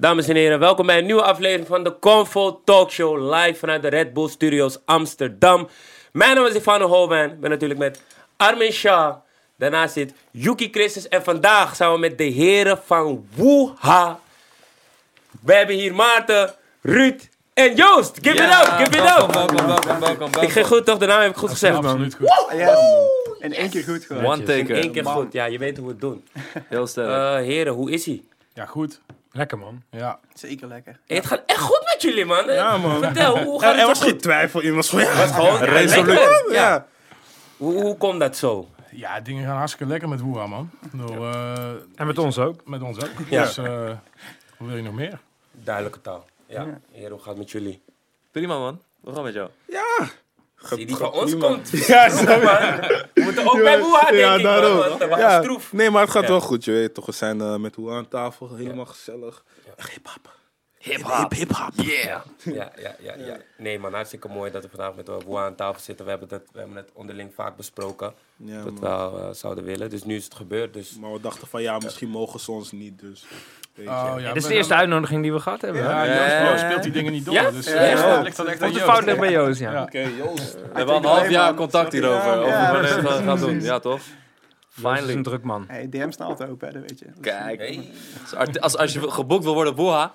Dames en heren, welkom bij een nieuwe aflevering van de Convo Talk Show live vanuit de Red Bull Studios Amsterdam. Mijn naam is Ivano Holwijn, ik ben natuurlijk met Armin Shah. Daarnaast zit Yuki Christus en vandaag zijn we met de heren van Wuha. We hebben hier Maarten, Ruud en Joost. Give it up, give it welkom, up. welkom, welkom, welkom. Ik ging goed toch, de naam heb ik goed gezegd. Absoluut goed. Yes. In één keer goed gewoon. One In één keer goed, ja, je weet hoe we het doen. Heel sterk. Eh heren, hoe is ie? Ja, goed. Lekker man. Ja. Zeker lekker. Hey, het gaat echt goed met jullie, man. Ja, man. Vertel, hoe Er, gaat er het was geen twijfel in. was gewoon, ja. Het gewoon ja, Resoluut. lekker. Ja. Hoe, hoe komt dat zo? ja, dingen gaan hartstikke lekker met Woeha, man. Eh, En met ons ook. met ons ook. Ja. Dus, eh, hoe wil je nog meer? Duidelijke taal. Ja. Heer, hoe gaat het met jullie? Prima man. Hoe gaat het met jou? Zie, die van ons komt. Ja, zo. We moeten ook bij Boeha denken. Ja, daarom. want dat was Ja. stroef. Nee, maar het gaat Ja. wel goed. Je weet toch, we zijn eh, met hoe aan tafel. Helemaal gezellig. Echt hip-hop. Hip-hop. Hip-hop. Yeah. Ja, ja, ja, ja. Nee man, hartstikke mooi dat we vandaag met Boeha aan tafel zitten. We hebben, dat, we hebben het onderling vaak besproken. Ja, dat we wel eh, zouden willen. Dus nu is het gebeurd. Dus Maar we dachten van ja, misschien mogen ze ons niet. Dus. Oh, ja, Dit is de eerste uitnodiging die we gehad hebben. Ja, Ja, Joost, ja, ja. Joost speelt die dingen niet door. Ja? Dus Ja, eh, ja. dat ligt dan echt aan Joost. fout ligt bij Joost, ja. Ja. Oké, Joost. We hebben al een half jaar contact hierover. Ja, over we het gaan doen. Ja, toch? Joost is een Finally. druk man. Hey, DM altijd open, hè, dat weet je. Kijk. Hey. Als, als, als je geboekt wil worden op Boeha.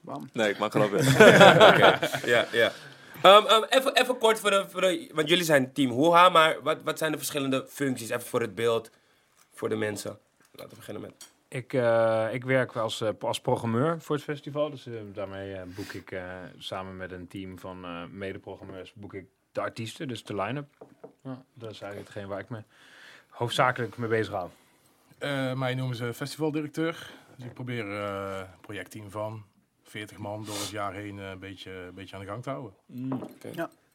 Bam. Nee, ik maak grapje. Ja, ja. Ehm, ehm, even, even kort voor de, voor de... Want jullie zijn team Hoeha, maar wat, wat zijn de verschillende functies? Even voor het beeld, voor de mensen. Laten we beginnen met... Ik, eh, ik werk als, eh, als programmeur voor het festival. Dus eh, daarmee boek ik eh, samen met een team van eh mede-programmeurs boek ik de artiesten, dus de line-up. Ja, dat is eigenlijk hetgeen waar ik me hoofdzakelijk mee bezig hou. Eh, mij noemen ze festivaldirecteur. Dus ik probeer eh, een projectteam van 40 man door het jaar heen een beetje, een beetje aan de gang te houden.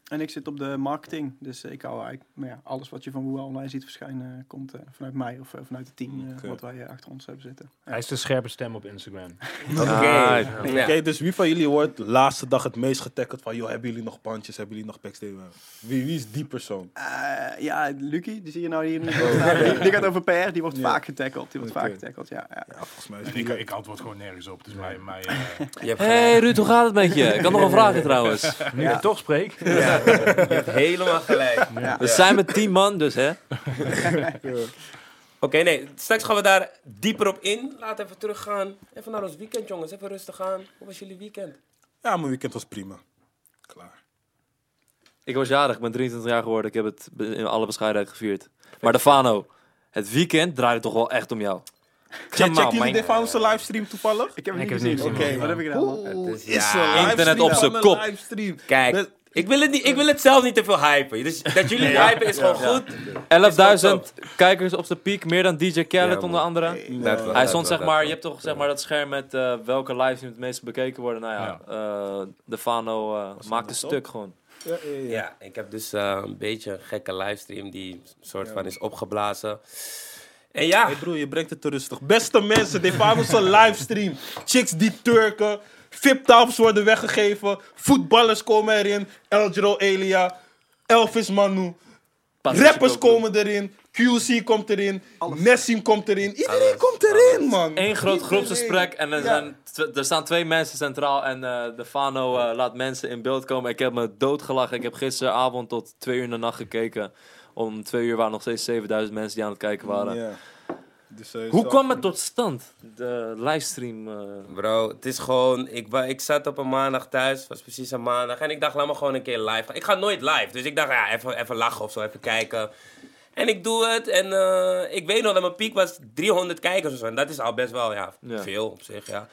En ik zit op de marketing, dus ik hou eigenlijk nou ja, alles wat je van Woe online ziet verschijnen, eh, komt eh, vanuit mij of eh, vanuit het team eh, wat wij eh, achter ons hebben zitten. Hij is de scherpe stem op Instagram. Oké. Dus wie van jullie wordt de laatste dag het meest getackeld van... joh, hebben jullie nog bandjes? Hebben jullie nog backstage? Wie, wie is die persoon? Eh, ja, Lucky, die zie je nou hier niet. staan. Die, die gaat over PR, die wordt vaak getackeld. Die wordt vaak getackeld, ja. ja. Ja, volgens mij is En die... ik, ik antwoord gewoon nergens op. Dus mij, mij, eh, Hey. Ruud, hoe gaat het met je? Ik had nog een vraag trouwens. Nu ik toch spreek. Je hebt helemaal gelijk. Ja. We zijn met 10 man, dus hè. Oké, nee, straks gaan we daar dieper op in. Laten we even teruggaan. Even naar ons weekend, jongens. Even rustig aan. Hoe was jullie weekend? Ja, mijn weekend was prima. Klaar. Ik was jarig, ik ben 23 jaar geworden. Ik heb het in alle bescheidenheid gevierd. Maar de Fano, het weekend draaide toch wel echt om jou. Check, check jullie de Faunse livestream toevallig? Ik heb het Ik niet gezien. Oké, wat heb ik gedaan? Internet op zijn kop. livestream. Kijk, ik wil, het niet, ik wil het zelf niet te veel hypen. Dus dat jullie hypen is gewoon goed. 11.000 kijkers op zijn piek, meer dan DJ Khaled onder andere. Hij stond zeg maar, je hebt toch zeg maar dat scherm met eh, welke livestream het meest bekeken worden. Nou ja, eh, de Fano eh, maakt een stuk gewoon. Ja, ja, ja. Ja, ik heb dus eh, een beetje een gekke livestream die een soort van is opgeblazen. En ja, Hey broer, je brengt het te rustig. Beste mensen, dit was onze livestream. Chicks die turken. VIP-tafels worden weggegeven. Voetballers komen erin. Eljero Elia. Elvis Manu. Rappers komen erin. QC komt erin. Nessim komt erin. Iedereen Alles, komt erin, alles. man. Eén groot groepsgesprek en er, Ja. zijn er staan twee mensen centraal en eh, de Fano eh, laat mensen in beeld komen. Ik heb me doodgelachen. Ik heb gisteravond tot twee uur in de nacht gekeken. Om twee uur waren nog steeds 7000 mensen die aan het kijken waren. Ja. Dus, eh, Hoe kwam het tot stand? De livestream. eh, bro, het is gewoon... Ik, ik zat op een maandag thuis, was precies een maandag. En ik dacht, laat me gewoon een keer live gaan. Ik ga nooit live, dus ik dacht, ja, even, even lachen of zo, even kijken. En ik doe het en eh, ik weet nog dat mijn piek was 300 kijkers of zo. En dat is al best wel, ja, Ja. veel op zich, ja.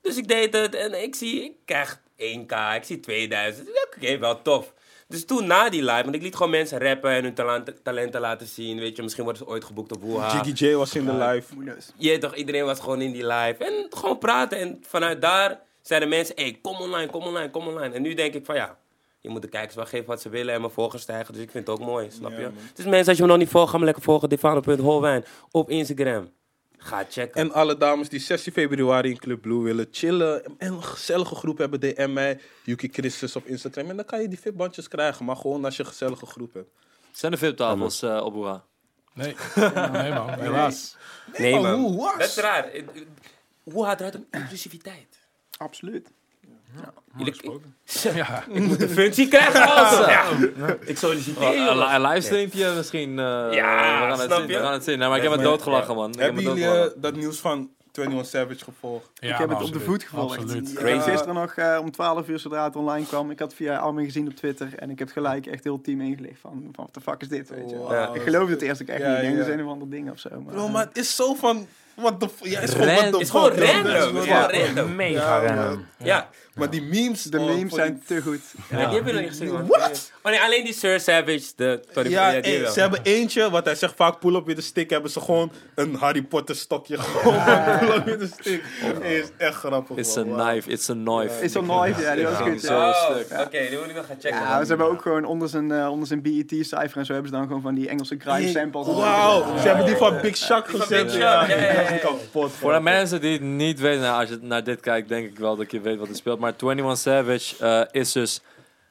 Dus ik deed het en ik zie, ik krijg 1k, ik zie 2000. Ik dacht, Oké, wel tof. Dus toen na die live, want ik liet gewoon mensen rappen en hun talenten, talenten laten zien. Weet je, misschien worden ze ooit geboekt op Woeha. Jiggy J was in de live. Weet toch, iedereen was gewoon in die live. En gewoon praten. En vanuit daar zeiden mensen, hey, kom online, kom online, kom online. En nu denk ik van ja, je moet de kijkers wel geven wat ze willen en mijn volgers stijgen. Dus ik vind het ook mooi, snap Ja, je? Dus mensen, als je me nog niet volgt, ga me lekker volgen. Defano.holwijn op Instagram. Ga checken. En alle dames die 16 februari in Club Blue willen chillen en een gezellige groep hebben, DM mij, Yuki Christus op Instagram. En dan kan je die VIP-bandjes krijgen, maar gewoon als je een gezellige groep hebt. zijn er VIP-tafels eh, op Boeha? Nee, nee man, helaas. nee, maar man. hoe was? Dat is raar. Eh, eh, Hoe gaat het om inclusiviteit? Absoluut. Gesproken. Ja, Ik moet een functie krijgen also. Ja. Ik solliciteer Een, jongens. een livestreampje misschien. eh, Ja, we gaan het snap zien. je? We gaan het zien. Nou, maar ik heb het doodgelachen, man. Ik heb Hebben jullie eh, dat nieuws van 21 Savage gevolgd? ja, ik heb het op de voet gevolgd. Absoluut. Ik Crazy. heb gisteren nog eh, om 12 uur zodra het online kwam. Ik had via Armin gezien op Twitter. En ik heb gelijk echt heel team ingelicht van, van wat de fuck is dit, weet je. Wow. Ik geloofde het eerst ook echt Ja, niet. Ik denk ja. dat is een of ander ding of zo. Maar, Bro, maar het is zo van... What the f- Ja, het is gewoon is gewoon random. Het is Ja. gewoon random. Mega Ja, random. Ja. Maar die memes... de oh, memes zijn die- te goed. Ja. Ja. Die heb je nog niet gezien. What? Oh nee, alleen die Sir Savage, de... Sorry, Ja, ja, die eh, wel. ze hebben eentje, wat hij zegt vaak pull-up with a stick, hebben ze gewoon een Harry Potter stokje gewoon pull-up with a stick. Hey, is echt grappig. It's a man. Wow. knife, it's a knife. Is zo'n knife, ja, die was goed. Zo. Oh, stuk. Oké, die moet ik nog gaan checken. Ja, ze hebben ook gewoon onder zijn, eh, onder zijn BET-cijfer en zo hebben ze dan gewoon van die Engelse crime samples. Wauw, ze hebben die van Big Shaq van gezet. Ja, kapot. Voor de mensen die het niet weten, als je naar dit kijkt, denk ik wel dat je weet wat er speelt. Maar 21 Savage eh, is dus.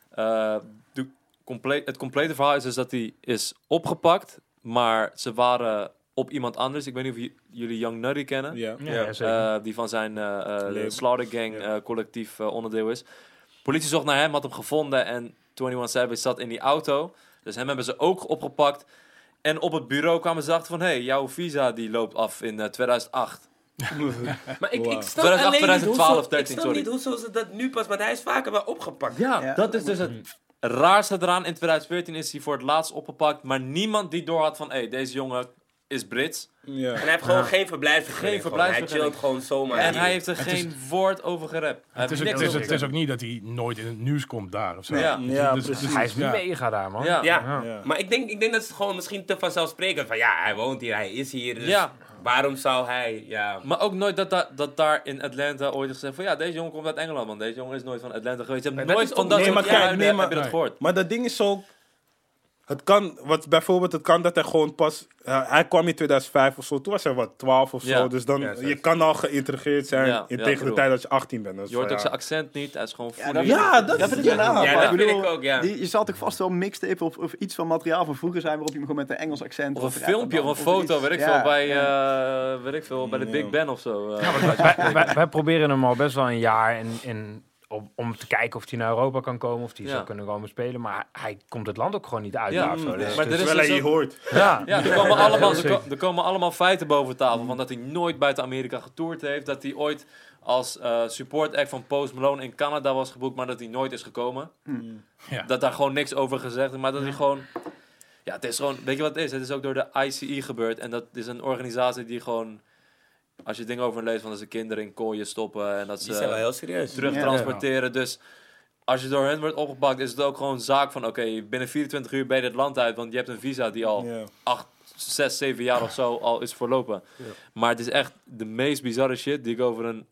eh, de comple- het complete verhaal is dus dat hij is opgepakt, maar ze waren op iemand anders. Ik weet niet of jullie Young Nutty kennen. Ja. Ja, Ja. ja, zeker. eh, die van zijn Label. Slaughter Gang Ja. eh, collectief eh, onderdeel is. Politie zocht naar hem, had hem gevonden en 21 Savage zat in die auto. Dus hem hebben ze ook opgepakt. En op het bureau kwamen ze achter van... hé, hey, jouw visa die loopt af in eh, 2008. Maar ik, ik snap 2008, alleen niet 2012, hoezo, 13, ik snap sorry. niet hoezo ze dat nu pas, want hij is vaker wel opgepakt. Ja, Ja. dat is dus het raarste eraan. In 2014 is hij voor het laatst opgepakt. Maar niemand die doorhad van... hé, hey, deze jongen is Brits. Ja. En hij heeft gewoon geen verblijfsvergunning. Geen gewoon. Hij chillt gewoon zomaar. en hier. hij heeft er Het geen woord over gerept. Het is, ook, het, is, het is ook niet dat hij nooit in het nieuws komt daar of zo. Ja. Ja, Dus- precies. dus- Hij is ja. mega daar, man. Ja. Ja, Ja. maar ik denk, ik denk dat het gewoon misschien te vanzelfsprekend van ja, hij woont hier, hij is hier. Dus Ja. waarom zou hij, ja. Maar ook nooit dat, dat, dat daar in Atlanta ooit is gezegd van... ja, deze jongen komt uit Engeland, man. Deze jongen is nooit van Atlanta geweest. Je hebt nooit is van ook- dat Nee, maar kijk, nee, maar- heb je dat gehoord. Maar dat ding is zo. Het kan, wat bijvoorbeeld, het kan dat hij gewoon pas. eh, hij kwam in 2005 of zo, toen was hij wat 12 of Ja. zo. Dus dan, Ja, je kan al geïntegreerd zijn Ja, in ja, tegen de tijd dat je 18 bent. Dus Je hoort van, ook ja. zijn accent niet. Hij is gewoon Ja, dat, Ja, dat dat vind ik ja. dat vind ook, ja. Die, je zal toch vast wel mixtape of, of iets van materiaal van vroeger zijn waarop je hem gewoon met een Engels accent... Of een filmpje of een foto, weet ik Ja, veel, bij, ja. eh, weet ik veel, bij de Ja. Big Ben of zo. eh. wij, wij, wij proberen hem al best wel een jaar in, in, om, om te kijken of hij naar Europa kan komen, of hij Ja. zou kunnen komen spelen. Maar hij komt het land ook gewoon niet uit. Ja, zo. Dus- maar dus- er is dus je ook- hoort. ja, Ja, er komen, allemaal, er, er komen allemaal feiten boven tafel. Van dat hij nooit buiten Amerika getoerd heeft. Dat hij ooit als eh, support act van Post Malone in Canada was geboekt. Maar dat hij nooit is gekomen. Ja. Dat daar gewoon niks over gezegd is. Maar dat hij gewoon... Ja, het is gewoon... Weet je wat het is? Het is ook door de ICE gebeurd. En dat is een organisatie die gewoon... Als je dingen over leest, van dat ze kinderen in kooien stoppen. En dat Die zijn wel ze heel serieus. terugtransporteren. Dus als je door hen wordt opgepakt, is het ook gewoon zaak van... Oké, binnen 24 uur ben je het land uit. Want je hebt een visa die al Ja. acht, zes, zeven jaar of zo al is verlopen. Maar het is echt de meest bizarre shit die ik over een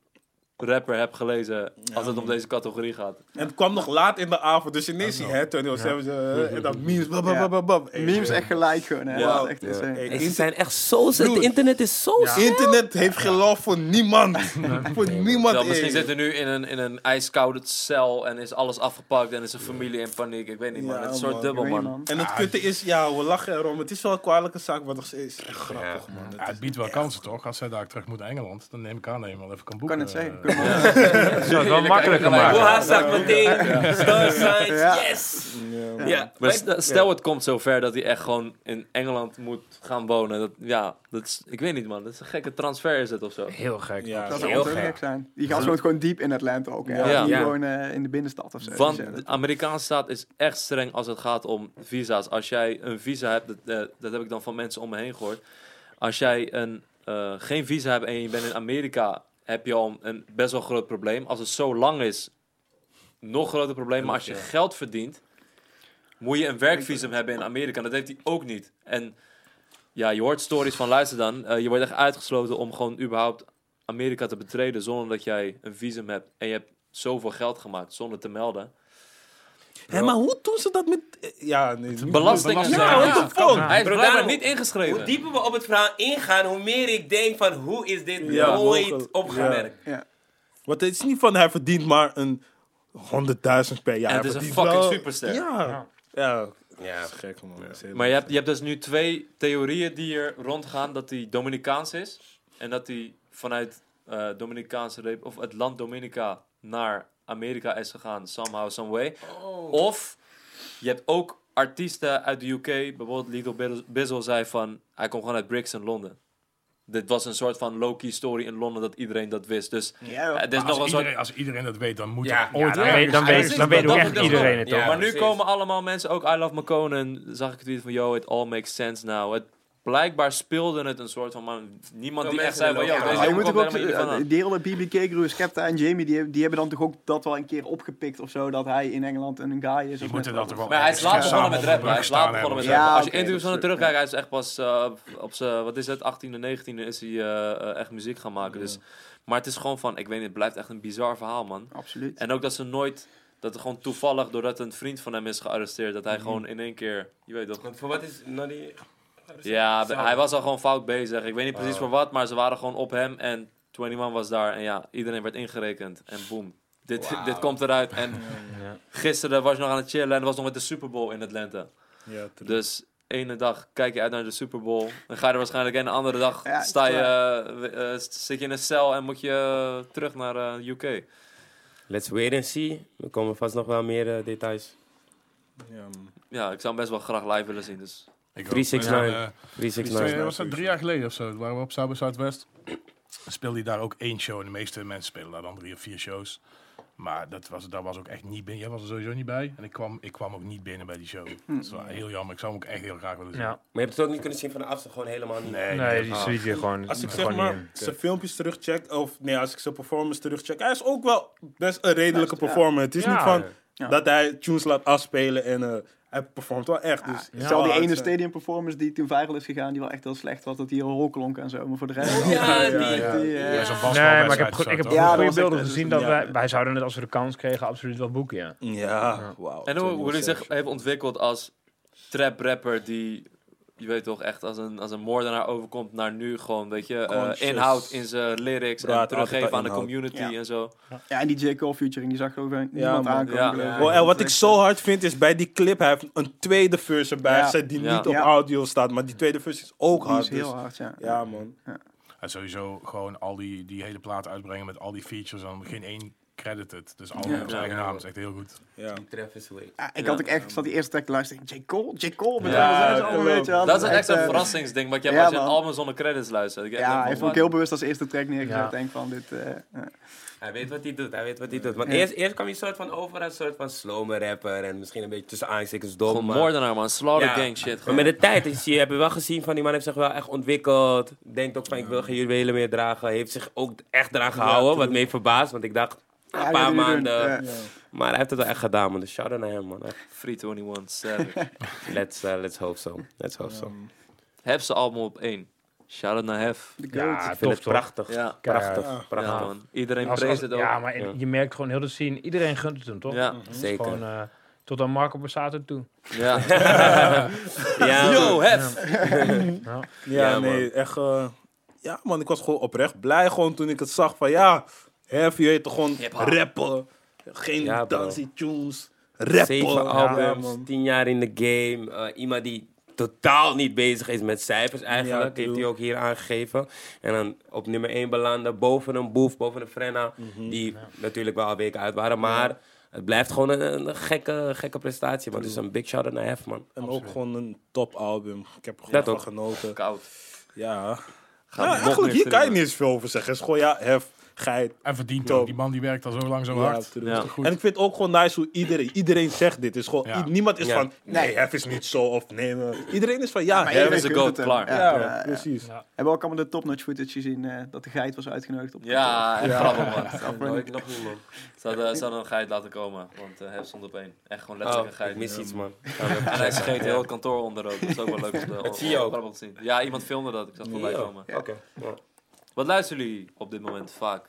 rapper heb gelezen als het om deze categorie gaat. En het kwam nog laat in de avond, dus ineens zie je het 21 uh, en dan memes. Bab, bab, bab, bab, bab. Hey, Memes echt gelijk gewoon, hè. Echt. Hey, ze zijn echt zo... Het internet is zo. Internet heeft geen love voor niemand. voor niemand. Misschien hey. zit er nu in een, in een ijskoude cel en is alles afgepakt en is een familie in paniek. Ik weet niet man, Ja, het is een soort dubbel man. niet, En het kutte is, ja, we lachen erom. Het is wel een kwalijke zaak, het is echt grappig, man. Ja, het biedt wel kansen toch? Als zij daar terug moet naar Engeland, dan neem ik aan dat je wel even kan boeken. kan het zeggen. Eh, dat zou het wel makkelijker Hoe maken. haast zag meteen. Star signs, Ja. yes. Ja. Ja. Maar st- stel het komt zover dat hij echt gewoon in Engeland moet gaan wonen. Dat, ja, dat is, ik weet niet man, dat is een gekke transfer is het of zo. Heel gek. Ja, Dat Heel zou ook gek. gek zijn. Die gast woont gewoon diep in Atlanta ook. hè. Ja. Gewoon eh, in de binnenstad of zo. Want de Amerikaanse staat is echt streng als het gaat om visa's. Als jij een visa hebt, dat, eh, dat heb ik dan van mensen om me heen gehoord. Als jij een, eh, geen visa hebt en je bent in Amerika, heb je al een best wel groot probleem. Als het zo lang is, nog groter probleem. Maar als je geld verdient, moet je een werkvisum hebben in Amerika. Dat heeft hij ook niet. En ja, je hoort stories van, luister dan, eh, je wordt echt uitgesloten om gewoon überhaupt Amerika te betreden zonder dat jij een visum hebt. En je hebt zoveel geld gemaakt zonder te melden. Hé, maar hoe doen ze dat met... eh, Ja, nee. Belasting en zo. Ja, what the fuck? Hij is Bro, blijkbaar niet ingeschreven. Hoe dieper we op het verhaal ingaan, hoe meer ik denk van hoe is dit Ja, nooit mogelijk. opgemerkt. ja. Want het is niet van hij verdient maar een 100.000 per jaar. En het is een verdient fucking wel- superster. Ja. Ja. Ja. Dat is gek, man. Dat is heel- Maar je hebt, je hebt dus nu twee theorieën die er rondgaan. Dat hij Dominicaans is. En dat hij vanuit eh, Dominicaanse Rep- of het land Dominica naar Amerika is gegaan, somehow, some way. Of je hebt ook artiesten uit de UK, bijvoorbeeld Little Biz- Bizzle zei van, hij komt gewoon uit Brixton, Londen. Dit was een soort van low-key story in Londen dat iedereen dat wist. Dus Ja, eh, het is Maar nog als, soort... iedereen, als iedereen dat weet, dan moet Ja, er ooit dan weet- dan weet- dan weet ook echt iedereen het Ja, toch? maar nu precies. komen allemaal mensen, ook I Love McCone, en zag ik het tweet van, yo, it all makes sense now. Het, blijkbaar speelde het een soort van, man, niemand die echt zei van, lopen. deze je moet ook, van die hele BBK crew, Skepta en Jamie, die, die hebben dan toch ook dat wel een keer opgepikt of zo, dat hij in Engeland een guy is. Die moeten dat toch wel Maar hij is laat begonnen met rappen. op Hij is laat begonnen met Ja, rappen. Als je interviews van dat hem is- terugkijkt, hij is echt pas eh, op zijn, wat is het, 18e, 19e is hij eh, eh, echt muziek gaan maken. Dus, maar het is gewoon van, ik weet niet, het blijft echt een bizar verhaal, man. Absoluut. En ook dat ze nooit, dat er gewoon toevallig, doordat een vriend van hem is gearresteerd, dat hij gewoon in één keer, je weet toch. Want voor wat is Noddy... Ja, hij was al gewoon fout bezig. Ik weet niet precies Oh. voor wat, maar ze waren gewoon op hem en 21 was daar. En ja, iedereen werd ingerekend. En boom. Dit, dit komt eruit. En Ja. gisteren was je nog aan het chillen en was nog met de Super Bowl in Atlanta. Ja. Dus ene dag kijk je uit naar de Super Bowl. Dan ga je er waarschijnlijk en de andere dag Ja, sta je, eh, eh, zit je in een cel en moet je eh, terug naar eh, UK. Let's wait and see. Er komen vast nog wel meer details. Ja. Ja, ik zou hem best wel graag live willen zien. Dus. Ik ook. 369. Ja, eh, 369. Twee, was dat drie jaar geleden of zo? Waren we op by Southwest? Speelde hij daar ook één show. En de meeste mensen spelen daar dan drie of vier shows. Maar dat was, daar was ook echt niet binnen. Jij was er sowieso niet bij. En ik kwam, ik kwam ook niet binnen bij die show. Dat is wel heel jammer. Ik zou hem ook echt heel graag willen zien. Ja. Maar je hebt het ook niet kunnen zien van de afstand, gewoon helemaal niet. Nee, Nee, die ziet je gewoon, Als ik gewoon zeg maar niet in. zijn filmpjes terugcheck, of nee, als ik zijn performance terugcheck, hij is ook wel best een redelijke Best, ja. performer. Het is Ja. niet van Ja. dat hij tunes laat afspelen en eh, hij performt wel echt. Dus Ja. Stel die ene zijn. stadium performance die toen viral is gegaan, die wel echt heel slecht was, dat die heel klonk en zo. Maar voor de rest... Ja, die- die, eh, Ja, zo'n Nee, maar ik heb, ik heb goede beelden echt- gezien dat wij, wij zouden het als we de kans kregen absoluut wel boeken, ja. Ja, wauw. En hoe, hoe hij zich heeft ontwikkeld als trap rapper die, je weet toch, echt als een, als een moordenaar overkomt naar nu gewoon, weet je, eh, Conscious. inhoud in zijn lyrics en teruggeven aan de community Ja. en zo. Ja, en die J. Cole featuring, die zag ik niemand man. aankomen. Ja. geloof ik. Ja. Wel, en wat ik zo hard vind is bij die clip, hij heeft een tweede verse erbij Ja. gezet die Ja. niet op audio staat, maar die tweede verse is ook Die hard. is heel dus- hard, ja. Ja, man. En sowieso gewoon al die, die hele plaat uitbrengen met al die features. En geen één credited. Dus allemaal Ja. op zijn eigen naam. Dat is echt heel goed. Ja. Travis Wade. Ja, ik Ja. had ook echt, ik zat die eerste track te luisteren. J. Cole, J. Cole, met Ja, allemaal, weet je wel. Dat is echt zo'n eh, verrassingsding, want je hebt ja, als je een man. album zonder credits luistert. Echt Ja, hij ik wat? heel bewust als eerste track neergezet. Ja. Denk van dit. eh, ja. Hij weet wat hij doet, hij weet wat hij doet. Want Ja. eerst, eerst kwam hij soort van over als een soort van slome rapper. En misschien een beetje tussen aanstekens dom. Gewoon moordenaar man, slaughter Ja, gang shit. Maar met de tijd heb je wel gezien van die man heeft zich wel echt ontwikkeld. Denkt ook van ik wil geen juwelen meer dragen. Heeft zich ook echt eraan gehouden, wat me verbaasd. Want ik dacht, een paar maanden. Ja. Maar hij heeft het wel echt gedaan man. Dus shout out naar hem man. Echt. Free 21, savage. Let's, uh, let's hope so. Let's hope so. Hef zijn album op één. Shout out naar Hef. Ja. Ik vind tof het toch? prachtig. Ja. Prachtig, Ja. prachtig. Ja, man. Iedereen prees het ook. ja, maar Ja. je merkt gewoon heel de scene, iedereen gunt het hem, toch? Ja. Is Zeker. Gewoon, eh, tot aan Marco Borsato toe. Ja. Ja, Yo. Hef! Ja. Ja, Ja, nee, echt. eh, ja, man, ik was gewoon oprecht blij gewoon toen ik het zag van ja, Hef, je weet toch gewoon rappen. Geen Ja, dansy tunes. Rappen. Zeven albums, tien jaar in de game. Eh, iemand die totaal niet bezig is met cijfers eigenlijk. Ja, heeft hij ook hier aangegeven. En dan op nummer 1 belanden. Boven een Boef, boven een Frenna. Mhm. Die natuurlijk wel al weken uit waren. Maar het blijft gewoon een, een gekke, gekke prestatie. Maar het is een big shout-out naar Hef, man. En ook gewoon een top album. Ik heb er gewoon Dat van ook. genoten. Koud. Ja. Gaat ja eigenlijk hier kan je niet eens veel over zeggen. Het is gewoon ja, Hef, geit. En verdient Top. ook. Die man die werkt al zo lang zo Ja, hard. true. Dat is Ja. toch goed? En ik vind het ook gewoon nice hoe iedereen, iedereen zegt dit. Is gewoon, niemand is Ja. van, nee, Hef is niet zo. Of nee, maar- iedereen is van, ja, Maar Hef is een goat, hem. klaar. Ja, Ja, ja, ja. precies. Ja. Hebben we ook allemaal de topnotch footage gezien eh, dat de geit was uitgenodigd op Ja, grappig man. Ik nog niet, man. Ze hadden, een geit laten komen, want eh Hef stond op één. Echt gewoon letterlijk Oh, een geit. ik mis iets, man. En hij scheet heel het kantoor onder ook. Dat is ook wel leuk om te Dat zie je ook. grappig om te zien. Ja, iemand filmde dat. Ik zag het voorbij komen. Oké. Wat luisteren jullie op dit moment vaak?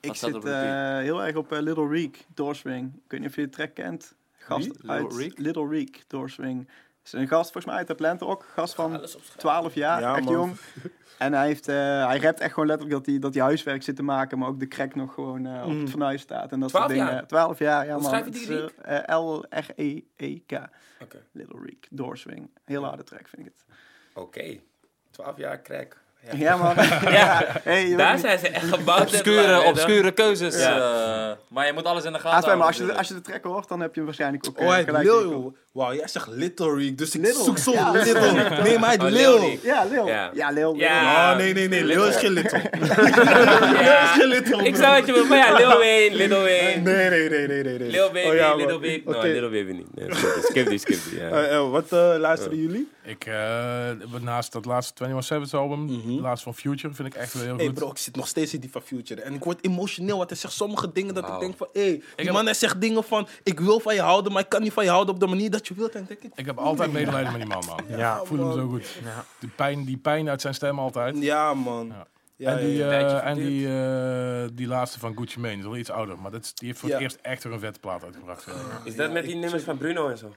Ik zit eh, heel erg op eh, Little Reek, Doorswing. Ik weet niet of je de track kent. Gast Wie? Little uit Reek? Little Reek, Doorswing. is een gast volgens mij uit Atlanta ook. Gast van Alles opschrijven. 12 jaar, Ja, echt man. jong. En hij, heeft, eh, hij rapt echt gewoon letterlijk dat hij, dat hij huiswerk zit te maken, maar ook de crack nog gewoon eh, op Mm. het fornuis staat. En dat 12 soort dingen. jaar? 12 jaar, ja Hoe man. schrijf je die L-R-E-E-K. Oké. Little Reek, Doorswing. Heel harde track vind ik het. Oké. 12 jaar crack. Ja, man. ja. Hey, Daar niet- zijn ze echt gebouwd. Obscure, obscure keuzes. Ja. eh, maar je moet alles in de gaten me, als, je, houden als je de track hoort, dan heb je waarschijnlijk ook Oh, eh, gelijk. Wauw, jij zegt Little Rick, dus ik Little. zoek zo Ja. Little. Nee, maar hij Oh, Lil Lil. Ja, Lil. Ja. Ja, Lil. Ja. Oh, nee, nee, nee. Lil is geen Little. Ja. is geen Little, Ik zou wat je bedoelt, maar ja, Lil Wayne, Little Wayne. Nee, nee, nee, nee, nee. nee. Lil Baby, Oh, ja, Little man. Baby. No, Little Baby niet. Nee, skip die, skip die. Ja. Eh, eh, wat eh, luisteren jullie? Ik, eh, naast dat laatste 21 Savage album, de laatste van Future, vind ik echt wel heel. Hey goed. bro, ik zit nog steeds in die van Future. En ik word emotioneel, want hij zegt sommige dingen dat ik denk van... Hé, hey, die man hij zegt dingen van... Ik wil van je houden, maar ik kan niet van je houden op de manier dat je wilt. En dan denk ik... Ik heb altijd medelijden met die man, man. Ja. Ik voel hem zo goed. Die, pijn, die pijn uit zijn stem altijd. Ja, man. Ja. Ja, en die, ja, eh, en die, eh, die laatste van Gucci Mane, is al iets ouder. Maar dat is, die heeft voor het eerst echt weer een vette plaat uitgebracht. Is dat met die nummers van Bruno en zo?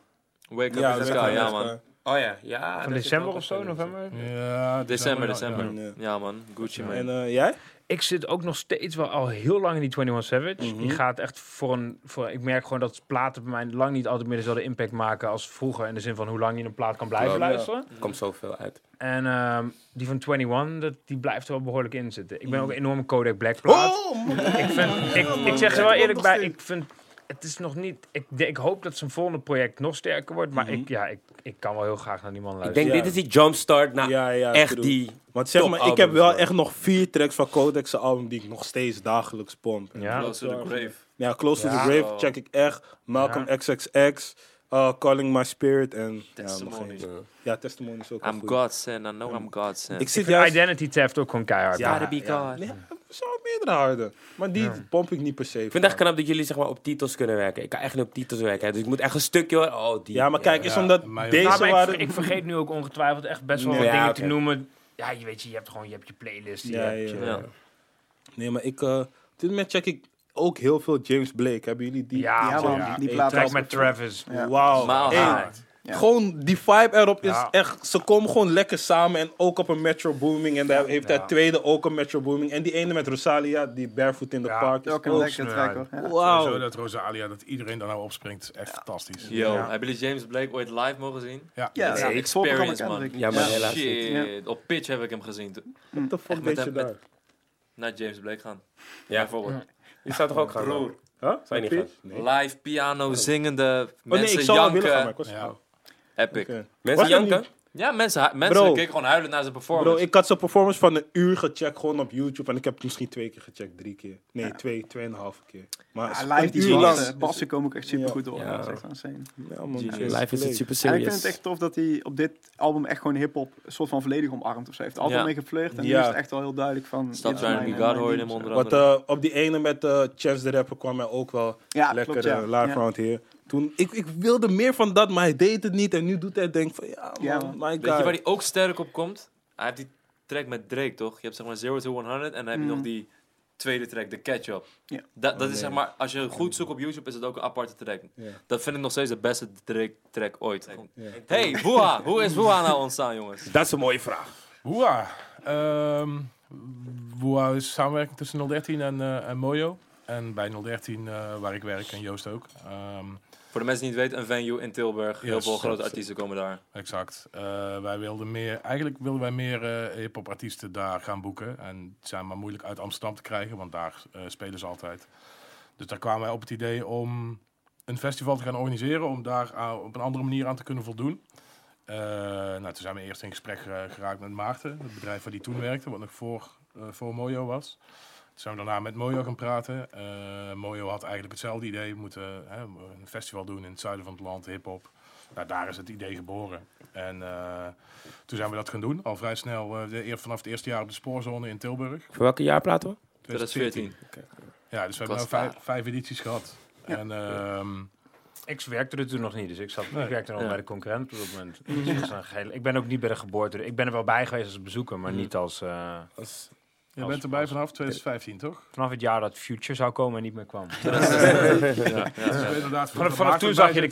Wake up Ja, in the sky, ja man. Oh ja, ja. Van december of zo, november? Ja, December, ja. december. Ja. Ja man, Gucci man. En eh, jij? Ik zit ook nog steeds wel al heel lang in die 21 Savage. Mhm. Die gaat echt voor een... Voor, ik merk gewoon dat platen bij mij lang niet altijd meer dezelfde impact maken als vroeger. In de zin van hoe lang je een plaat kan blijven Klopt, ja. luisteren. Er komt zoveel uit. En ehm, die van 21, dat, die blijft er wel behoorlijk in zitten. Ik ben ook een enorme Kodak Black plaat. Oh. Ik, vind, ik, ik zeg er wel eerlijk bij, ik vind... Het is nog niet... Ik, ik hoop dat zijn volgende project nog sterker wordt. Maar ik, ja, ik, ik kan wel heel graag naar die man Ik luisteren. denk, Ja. dit is die jumpstart naar Ja, ja, echt die... Want zeg maar, ik heb wel man. echt nog vier tracks van Kodak's album die ik nog steeds dagelijks pomp. Ja. Close to the grave. Ja, Close to Ja. the Grave check ik echt. Malcolm Ja. XXX, uh, Calling My Spirit en... Ja, Testimony. nog één. ja Testimony is ook I'm. God's son, I know I'm God's son. Ik Ik zit juist... Identity Theft ook gewoon keihard. Ja, Gotta be ja. God. Zo meerdere harde. Maar die pomp ik niet per se. Ik vind het echt knap dat jullie zeg maar, op titels kunnen werken. Ik kan echt niet op titels werken. hè. Dus ik moet echt een stukje. Oh, die. Ja, maar kijk, is Ja, omdat deze Nou, maar ik, waren... ver- ik vergeet nu ook ongetwijfeld echt best wel Nee. wat Ja, dingen oké. te noemen. Ja, je weet je, je hebt gewoon je, hebt je playlist. Je Ja, hebt ja, je- Ja. Nee, maar ik... eh, op dit moment check ik ook heel veel James Blake. Hebben jullie die? Ja, Ja, man. man. ja. Die plaat Track was- met Travis. Ja. Wauw. Hey. Ja. Gewoon, die vibe erop is Ja. echt... Ze komen gewoon lekker samen en ook op een Metro Booming. En daar heeft hij tweede ook een Metro Booming. En die ene met Rosalia, die Barefoot in the Ja. Park. Is Ook een lekkere track hoor. Ja. Wauw. Sowieso dat Rosalia, dat iedereen daar nou opspringt, is echt fantastisch. Yo, Ja. hebben jullie James Blake ooit live mogen zien? Ja. Ik experience, man. Ja, maar Ja. helaas Shit, op pitch heb ik hem gezien. toen. What the fuck deed je daar? Naar James Blake gaan. Ja, Bijvoorbeeld. je zou toch ook gaan? Broer. Huh? Zou je niet gaan? Nee. Live piano, zingende, Oh nee, mensen ik zou wel willen gaan, maar janken. Ja. Epic. Oké. Mensen Was janken? Ja, mensen, mensen Bro. keken gewoon huilen naar zijn performance. Bro, ik had zijn performance van een uur gecheckt gewoon op YouTube. En ik heb het misschien twee keer gecheckt, drie keer. Nee, twee, tweeënhalve keer. Maar Ja, live die lang. bassen, bassen komen ook echt super goed door. Ja. Dat is echt insane. Ja, man. Live is het super En serious. ik vind het echt tof dat hij op dit album echt gewoon hip-hop een soort van volledig omarmt of zo. Hij heeft altijd Ja. mee geflirt en nu Ja. is het echt wel heel duidelijk van. God ding hem onder Wat andere. eh, op die ene met eh Chance the Rapper kwam hij ook wel Ja, lekker ja. eh, live Ja. round hier. Toen, ik, ik wilde meer van dat, maar hij deed het niet. En nu doet hij denk van, ja man, Ja, Weet je waar hij ook sterk op komt? Hij heeft die track met Drake, toch? Je hebt zeg maar 0 to 100 en dan heb je Mm. nog die tweede track, de Catch-up. Ja. Dat, dat Oh, is zeg maar, als je goed zoekt op YouTube, is het ook een aparte track. Dat vind ik nog steeds de beste Drake track ooit. Ja. Hey, Boa, hoe is Boa nou ontstaan, jongens? Dat is een mooie vraag. Woeha. Ehm Woeha is samenwerking tussen 013 en, eh, en Mojo. En bij 013, eh, waar ik werk, en Joost ook. Ehm, Voor de mensen die het weten, een venue in Tilburg. Heel Yes. veel grote artiesten komen daar. exact. Eh, wij wilden meer, eigenlijk wilden wij meer eh hip-hop artiesten daar gaan boeken. En het zijn maar moeilijk uit Amsterdam te krijgen, want daar eh, spelen ze altijd. Dus daar kwamen wij op het idee om een festival te gaan organiseren, om daar op een andere manier aan te kunnen voldoen. Nou, toen zijn we eerst in gesprek geraakt met Maarten, het bedrijf waar die toen werkte, wat nog voor, voor Mojo was. Zijn we daarna met Mojo gaan praten. Eh, Mojo had eigenlijk hetzelfde idee. We moeten hè, een festival doen in het zuiden van het land, hip-hop. Nou, daar is het idee geboren. En eh, toen zijn we dat gaan doen. Al vrij snel, eh, de, eer- vanaf het eerste jaar op de spoorzone in Tilburg. Voor welke jaar praten we? 2014. Ja, dus we hebben vijf, vijf edities gehad. En ehm, Ik werkte er toen nog niet, dus ik, zat, ik werkte nog Ja. bij de concurrent op dat moment. Dus dat een gehele- ik ben ook niet bij de geboorte. Ik ben er wel bij geweest als bezoeker, maar niet als... eh, Als- je Als- bent erbij als- vanaf 2015, toch? vanaf het jaar dat Future zou komen en niet meer kwam. Ja, ja. Dus we inderdaad Vanaf, vanaf toen zag je de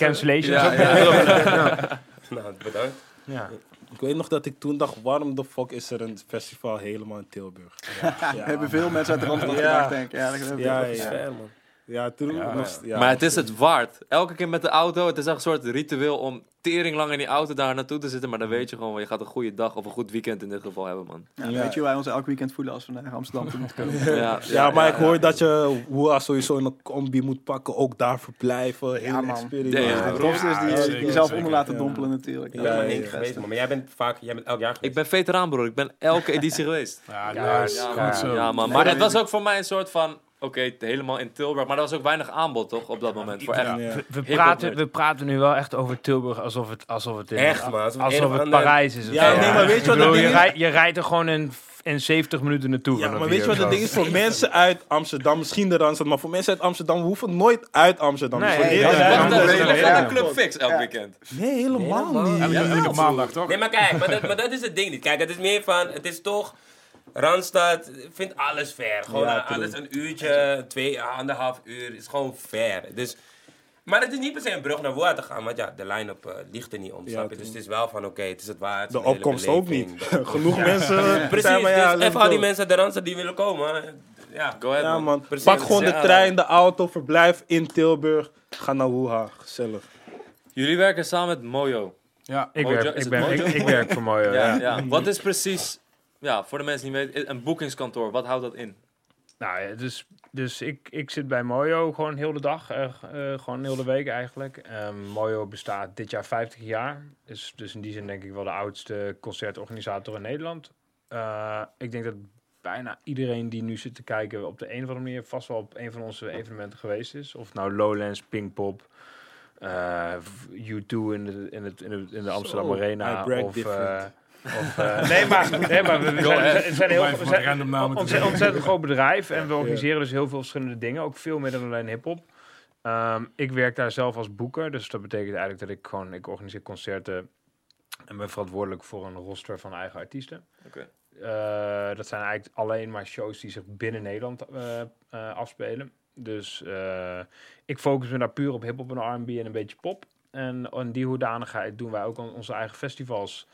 ja. Nou, bedankt. Ja. Ik weet nog dat ik toen dacht, waarom de fuck is er een festival helemaal in Tilburg? Ja, we hebben veel mensen uit de Randstad gedacht, denk ik. Ja, dat we Ja, is ja. Ja, toen Ja. nog- ja, maar het is het waard. Elke keer met de auto, het is echt een soort ritueel om tering lang in die auto daar naartoe te zitten. Maar dan weet je gewoon, je gaat een goede dag of een goed weekend in dit geval hebben, man. Ja, Ja. Weet je hoe wij ons elk weekend voelen als we naar Amsterdam toe moeten komen? Ja, Ja, maar ik hoor dat je Woeha sowieso in een combi moet pakken. Ook daar verblijven. Hele Ja, man. Ja, is die, Ja, zeker, jezelf zeker, onder laten ja. dompelen natuurlijk. Ik Ja, ben ja, één ja. geweest, man. Maar jij bent vaak, jij bent elk jaar Ik ben veteraan, broer. Ik ben elke editie geweest. Ja, Ja, nice. Ja, Goed man. zo. Ja, man. Nee, Maar dat het was ook voor mij een soort van... Oké, helemaal in Tilburg. Maar er was ook weinig aanbod, toch? Op dat moment. Voor echt. Ja. We, praten, we praten nu wel echt over Tilburg alsof het, alsof het, in, Echt, man. Alsof het alsof Parijs is. Ja, nee, maar weet je wat bedoel, het je, ding is? rijdt, je rijdt er gewoon in, in 70 minuten naartoe. Ja, maar weet je wat het ding is? Voor mensen uit Amsterdam, misschien de Randstad, maar voor mensen uit Amsterdam, we hoeven nooit uit Amsterdam. Nee, wel Wacht een Club Fix elk Ja. weekend. Nee, helemaal Helemaal niet. Elke, maandag, toch? Nee, maar kijk, maar dat, maar dat is het ding niet. Kijk, het is meer van, het is toch... Randstad vindt alles fair. Gewoon Ja, eh, alles een uurtje, twee, anderhalf uur is gewoon fair. Dus, maar het is niet per se een brug naar Woa te gaan, want ja, de line-up eh, ligt er niet om, Ja, snap je? Dus true. het is wel van, oké, het is het waard. De opkomst ook niet. Genoeg mensen Precies, zijn maar ja, dus let's even al die go. mensen uit de Randstad die willen komen. eh, Ja, Go ahead, Ja, man. man. Precies. Pak gewoon de Ja. trein, de auto, verblijf in Tilburg. Ga naar Woeha. Gezellig. Jullie werken samen met Mojo. Ja. Ik Mojo, werk, is ik, het ben, ik, Mojo? ik werk voor Mojo, Ja, ja. ja. Wat is precies... Ja, voor de mensen die niet weten, een boekingskantoor. Wat houdt dat in? Nou, ja, dus, dus ik, ik zit bij Mojo gewoon heel de dag, eh, eh, gewoon heel de week eigenlijk. Ehm, Mojo bestaat dit jaar 50 jaar. Is dus in die zin denk ik wel de oudste concertorganisator in Nederland. Eh, ik denk dat bijna iedereen die nu zit te kijken op de een of andere manier vast wel op een van onze evenementen geweest is. Of nou Lowlands, Pinkpop, eh, U2 in de, in het, in de, in de Amsterdam Zo, Arena. Brag Of, different. eh, of, eh, nee, maar, nee, maar we, we zijn, we heel we te ontzettend, groot bedrijf en we organiseren dus heel veel verschillende dingen. Ook veel meer dan alleen hip-hop. Ehm, ik werk daar zelf als boeker, dus dat betekent eigenlijk dat ik gewoon ik organiseer concerten en ben verantwoordelijk voor een roster van eigen artiesten. Oké. Eh, dat zijn eigenlijk alleen maar shows die zich binnen Nederland eh, eh, afspelen. Dus eh, ik focus me daar puur op hip-hop en R&B en een beetje pop. En in die hoedanigheid doen wij ook on- onze eigen festivals.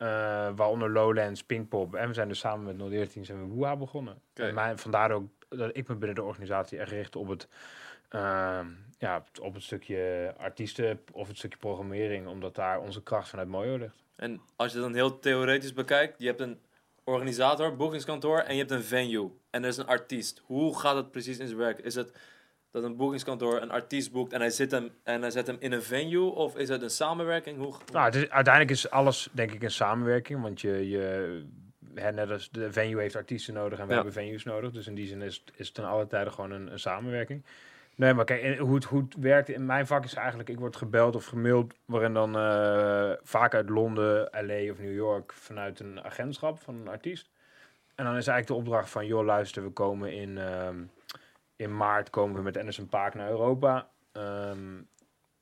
Eh, waaronder Lowlands, Pinkpop. En we zijn dus samen met 013 zijn we Woeha begonnen. En mij, vandaar ook dat ik me binnen de organisatie echt richt op het, ehm, ja, op het stukje artiesten of het stukje programmering. Omdat daar onze kracht vanuit Mojo ligt. En als je dan heel theoretisch bekijkt, je hebt een organisator, boekingskantoor en je hebt een venue. En er is een artiest. Hoe gaat het precies in zijn werk? Is het dat een boekingskantoor een artiest boekt en hij, zit hem, en hij zet hem in een venue? Of is het een samenwerking? Hoe, Nou, het is, uiteindelijk is alles denk ik een samenwerking. Want je, je hè, net als de venue heeft artiesten nodig en we Ja. hebben venues nodig. Dus in die zin is, is het ten alle tijde gewoon een, een samenwerking. Nee, maar kijk, hoe het, hoe het werkt in mijn vak is eigenlijk, ik word gebeld of gemaild, waarin dan eh, vaak uit Londen, LA of New York vanuit een agentschap van een artiest. En dan is eigenlijk de opdracht van, joh luister, we komen in, ehm, in maart komen we met Anderson Paak naar Europa. Ehm,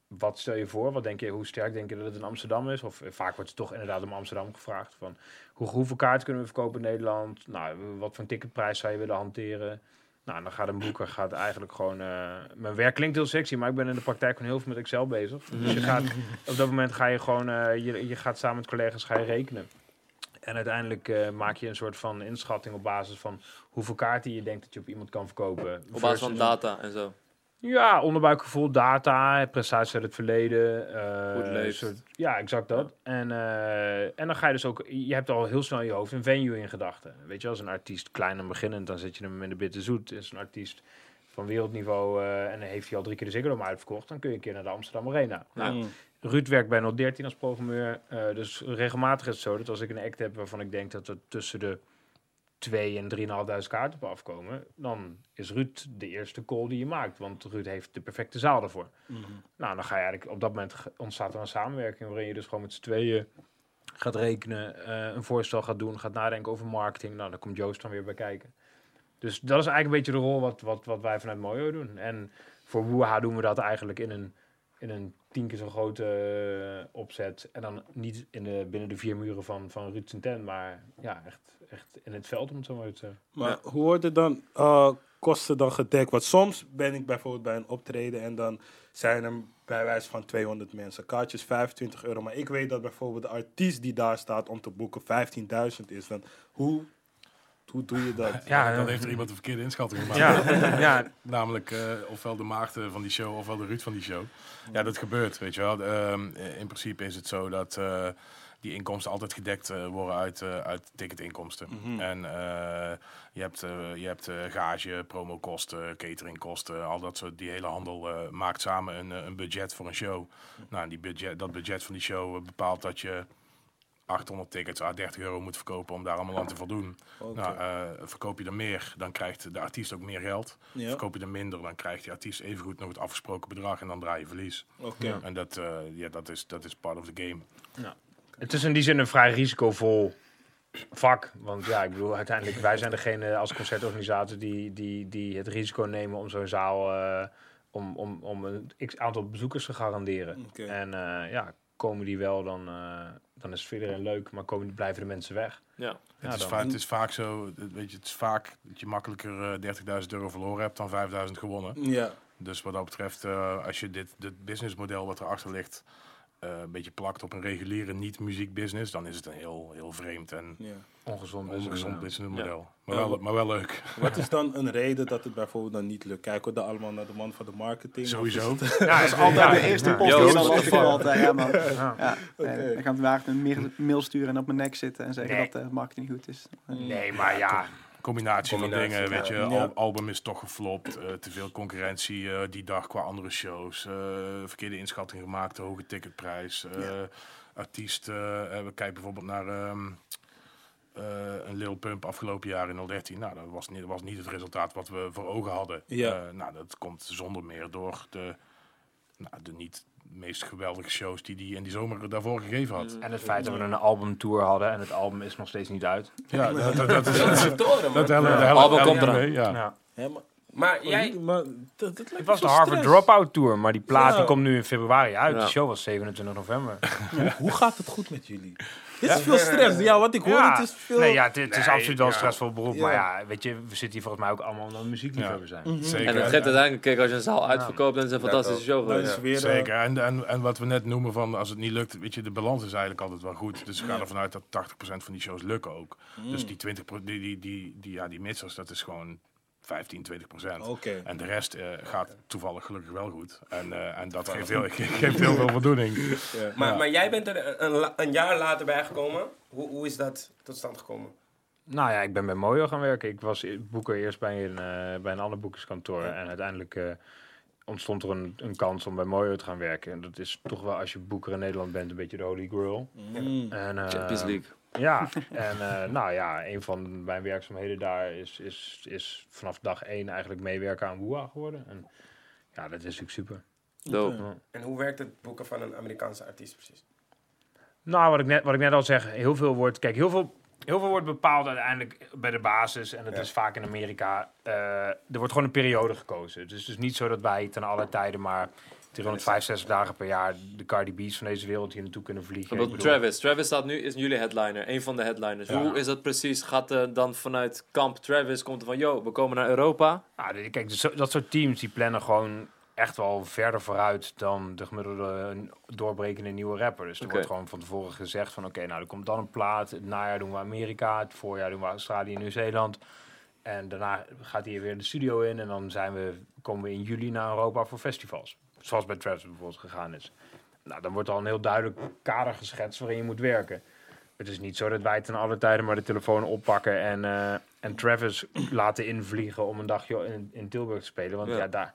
wat stel je voor? Wat denk je, hoe sterk denk je dat het in Amsterdam is? Of eh, vaak wordt het toch inderdaad om Amsterdam gevraagd. Van, hoe, hoeveel kaarten kunnen we verkopen in Nederland? Nou, wat voor ticketprijs zou je willen hanteren? Nou, dan gaat een boeker gaat eigenlijk gewoon... eh, mijn werk klinkt heel sexy, maar ik ben in de praktijk gewoon heel veel met Excel bezig. Dus je gaat, op dat moment ga je gewoon... eh, je, je gaat samen met collega's ga je rekenen. En uiteindelijk eh, maak je een soort van inschatting op basis van hoeveel kaarten je denkt dat je op iemand kan verkopen. op basis van data en zo. ja, onderbuikgevoel, data, prestaties uit het verleden. eh, leeft. soort- ja, exact dat. En, eh, en dan ga je dus ook... Je hebt al heel snel in je hoofd een venue in gedachten. Weet je, als een artiest klein en beginnend, dan zet je hem in de bitter zoet. Is een artiest van wereldniveau eh, en dan heeft hij al drie keer de Ziggo Dome uitverkocht... dan kun je een keer naar de Amsterdam Arena. Nou, Mm. Ruud werkt bij 013 als programmeur. eh, dus regelmatig is het zo dat als ik een act heb waarvan ik denk dat er tussen de 2 en 3.500 kaarten op afkomen, dan is Ruud de eerste call die je maakt. Want Ruud heeft de perfecte zaal ervoor. Nou, dan ga je eigenlijk op dat moment ontstaat er een samenwerking waarin je dus gewoon met z'n tweeën gaat rekenen, eh, een voorstel gaat doen, gaat nadenken over marketing. Nou, dan komt Joost dan weer bij kijken. Dus dat is eigenlijk een beetje de rol wat, wat, wat wij vanuit Mojo doen. En voor Woeha doen we dat eigenlijk in een, in een tien keer zo grote eh, opzet. En dan niet in de, binnen de vier muren van, van Ruud tent, maar ja, echt, echt in het veld om het zo maar te zeggen. Maar Ja. hoe worden dan eh, kosten dan gedekt? Want soms ben ik bijvoorbeeld bij een optreden en dan zijn er bij wijze van 200 mensen. Kaartjes 25 euro. Maar ik weet dat bijvoorbeeld de artiest die daar staat om te boeken 15.000 is. Dan hoe Hoe doe je dat? Ja, Dan eh, heeft er iemand een verkeerde inschatting gemaakt. ja, ja, Namelijk eh, ofwel de Maarten van die show ofwel de Ruud van die show. Ja, dat gebeurt, weet je wel. Ehm, in principe is het zo dat eh, die inkomsten altijd gedekt eh, worden uit, eh, uit ticketinkomsten. Mhm. En eh, je hebt, eh, je hebt eh, gage, promokosten, cateringkosten, al dat soort. Die hele handel eh, maakt samen een, eh, een budget voor een show. Nou, en die budget, dat budget van die show eh, bepaalt dat je 800 tickets à 30 euro moet verkopen om daar allemaal aan te voldoen. Oké. Nou, eh, verkoop je er meer, dan krijgt de artiest ook meer geld. Ja. Verkoop je er minder, dan krijgt die artiest evengoed nog het afgesproken bedrag en dan draai je verlies. Oké. En dat, eh, ja, dat, is, dat is part of the game. Het is in die zin een vrij risicovol vak. Want ja, ik bedoel, uiteindelijk, wij zijn degene als concertorganisator die, die, die het risico nemen om zo'n zaal, eh, om, om, om een x aantal bezoekers te garanderen. En eh, ja, komen die wel, dan, eh, dan is het voor iedereen leuk, maar komen, blijven de mensen weg. Ja. Ja, het, is dan- vaak, het is vaak zo, weet je, het is vaak dat je makkelijker eh, 30.000 euro verloren hebt dan 5.000 gewonnen. Ja. Dus wat dat betreft, eh, als je dit, dit businessmodel wat erachter ligt, eh, een beetje plakt op een reguliere niet-muziekbusiness, dan is het een heel, heel vreemd en ja. Ongezond. ongezond businessmodel. Maar, wel, maar wel leuk. Wat is dan een reden dat het bijvoorbeeld dan niet lukt? Kijken we dan allemaal naar de man van de marketing? Sowieso. is het- Ja, Dat is altijd de eerste post die what dan eh, Ja, man. Ja. Ja, Oké. eh, dan gaat Waard een mail- sturen en op mijn nek zitten en zeggen Nee. dat de marketing niet goed is. Nee, maar ja, Combinatie, Combinatie, van dingen, weet je. Al- album is toch geflopt. eh, te veel concurrentie eh, die dag qua andere shows. eh, verkeerde inschatting gemaakt, hoge ticketprijs. Artiest, eh, we kijken bijvoorbeeld naar ehm, eh, een Lil Pump afgelopen jaar in 013. Nou, dat was niet, was niet het resultaat wat we voor ogen hadden. Ja. Nou, dat komt zonder meer door de, nou, de niet meest geweldige shows die hij in die zomer daarvoor gegeven had. en het feit dat we een albumtour hadden en het album is nog steeds niet uit. Ja, dat, dat, dat is... Dat is een toren, man. Dat helpt, Ja. helpt- Album komt mee, ja. Maar, Maar jij... maar dat, dat lijkt Het was de Harvard stress. Dropout Tour, maar die plaat Ja. die komt nu in februari uit. Ja. De show was 27 november. Hoe, hoe gaat het goed met jullie? Dit is veel stress. Ja, wat ik hoor, ja. het is veel... Nee, ja, het, het is Nee, absoluut wel een ja. stressvol beroep. Ja. Maar ja, weet je, we zitten hier volgens mij ook allemaal omdat we muziekliefhebber zijn. Mhm. Zeker. En het geeft uiteindelijk, kijk, als je een zaal uitverkoopt, dan is het een fantastische show het weer... eh, Zeker. En, en, en wat we net noemen van als het niet lukt, weet je, de balans is eigenlijk altijd wel goed. Dus we gaan ervan uit dat 80% van die shows lukken ook. Mm. Dus die 20 pro- die, die, die, die, ja, die mitsers, dat is gewoon 15, 20%. Oké. En de rest eh, gaat toevallig gelukkig wel goed. En, eh, en dat geeft heel, geeft heel veel voldoening. Ja. Maar, Ja. maar jij bent er een, een jaar later bij gekomen. Hoe, hoe is dat tot stand gekomen? Nou ja, ik ben bij Mojo gaan werken. Ik was e- boeker eerst bij een, eh, bij een ander boekerskantoor. En uiteindelijk eh, ontstond er een, een kans om bij Mojo te gaan werken. En dat is toch wel, als je boeker in Nederland bent, een beetje de holy grail. Mm. En, eh, Champions League. Ja, en eh, nou ja, een van mijn werkzaamheden daar is, is, is vanaf dag één eigenlijk meewerken aan Woeha geworden. En ja, dat is natuurlijk super. Dope. Ja. En hoe werkt het boeken van een Amerikaanse artiest precies? Nou, wat ik, net, wat ik net al zeg, heel veel wordt. Kijk, heel veel, heel veel wordt bepaald uiteindelijk bij de basis. En dat Ja. is vaak in Amerika. eh, er wordt gewoon een periode gekozen. Dus het is niet zo dat wij ten alle tijden maar 365 dagen per jaar de Cardi B's van deze wereld hier naartoe kunnen vliegen. Bijvoorbeeld bedoel- Travis. Travis staat nu, is jullie headliner. Een van de headliners. Ja. Hoe is dat precies? Gaat er dan vanuit kamp Travis, komt er van, yo, we komen naar Europa? Nou, kijk, dat soort teams die plannen gewoon echt wel verder vooruit dan de gemiddelde doorbrekende nieuwe rapper. Dus er wordt gewoon van tevoren gezegd van oké, nou er komt dan een plaat. Het najaar doen we Amerika, het voorjaar doen we Australië en Nieuw-Zeeland. En daarna gaat hij weer de studio in en dan zijn we, komen we in juli naar Europa voor festivals. Zoals bij Travis bijvoorbeeld gegaan is. Nou, dan wordt al een heel duidelijk kader geschetst waarin je moet werken. Het is niet zo dat wij ten alle tijden maar de telefoon oppakken en, eh, en Travis laten invliegen om een dagje in, in Tilburg te spelen. Want Ja. ja, daar,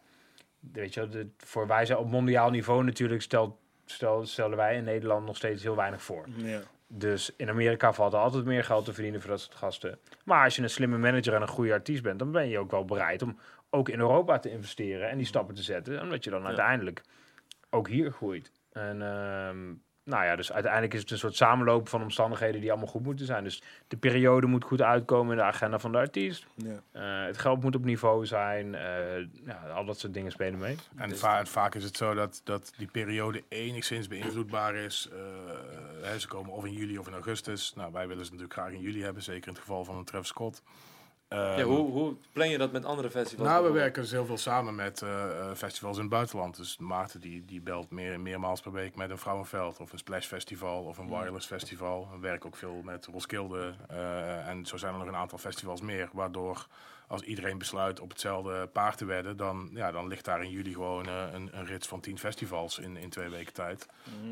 weet je, de, voor wij zijn op mondiaal niveau natuurlijk stel, stel, stellen wij in Nederland nog steeds heel weinig voor. Ja. Dus in Amerika valt er altijd meer geld te verdienen voor dat soort gasten. Maar als je een slimme manager en een goede artiest bent, dan ben je ook wel bereid om ook in Europa te investeren en die stappen te zetten. Omdat je dan uiteindelijk ook hier groeit. En ehm, nou ja, dus uiteindelijk is het een soort samenloop van omstandigheden die allemaal goed moeten zijn. Dus de periode moet goed uitkomen in de agenda van de artiest. Ja. Eh, het geld moet op niveau zijn. eh, ja, al dat soort dingen spelen mee. En va- vaak is het zo dat, dat die periode enigszins beïnvloedbaar is. Eh, hè, ze komen of in juli of in augustus. Nou, wij willen ze natuurlijk graag in juli hebben, zeker in het geval van een Travis Scott. Ehm, Ja, hoe, hoe plan je dat met andere festivals? nou, we werken dus heel veel samen met eh, eh, festivals in het buitenland. Dus Maarten die, die belt meer, meermaals per week met een Vrouwenveld of een Splash Festival of een Wireless Festival. We werken ook veel met Roskilde eh, en zo zijn er nog een aantal festivals meer. Waardoor als iedereen besluit op hetzelfde paard te wedden, dan, ja, dan ligt daar in juli gewoon eh, een, een rits van tien festivals in, in twee weken tijd.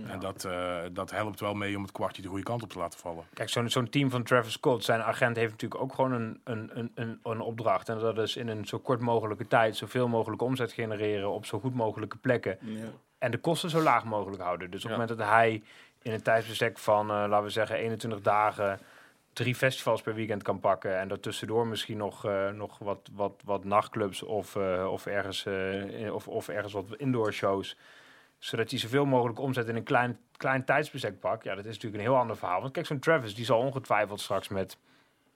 En dat, eh, dat helpt wel mee om het kwartje de goede kant op te laten vallen. Kijk, zo'n zo'n team van Travis Scott, zijn agent heeft natuurlijk ook gewoon een, een, een, een, een opdracht. En dat is in een zo kort mogelijke tijd zoveel mogelijk omzet genereren op zo goed mogelijke plekken. Ja. En de kosten zo laag mogelijk houden. Dus op Ja. het moment dat hij in een tijdsbestek van, eh, laten we zeggen, 21 dagen drie festivals per weekend kan pakken. En daartussendoor misschien nog, eh, nog wat, wat, wat nachtclubs of, eh, of, ergens, eh, of, of ergens wat indoor shows. Zodat hij zoveel mogelijk omzet in een klein, klein tijdsbestek pakt. Ja, dat is natuurlijk een heel ander verhaal. Want kijk, zo'n Travis, die zal ongetwijfeld straks met...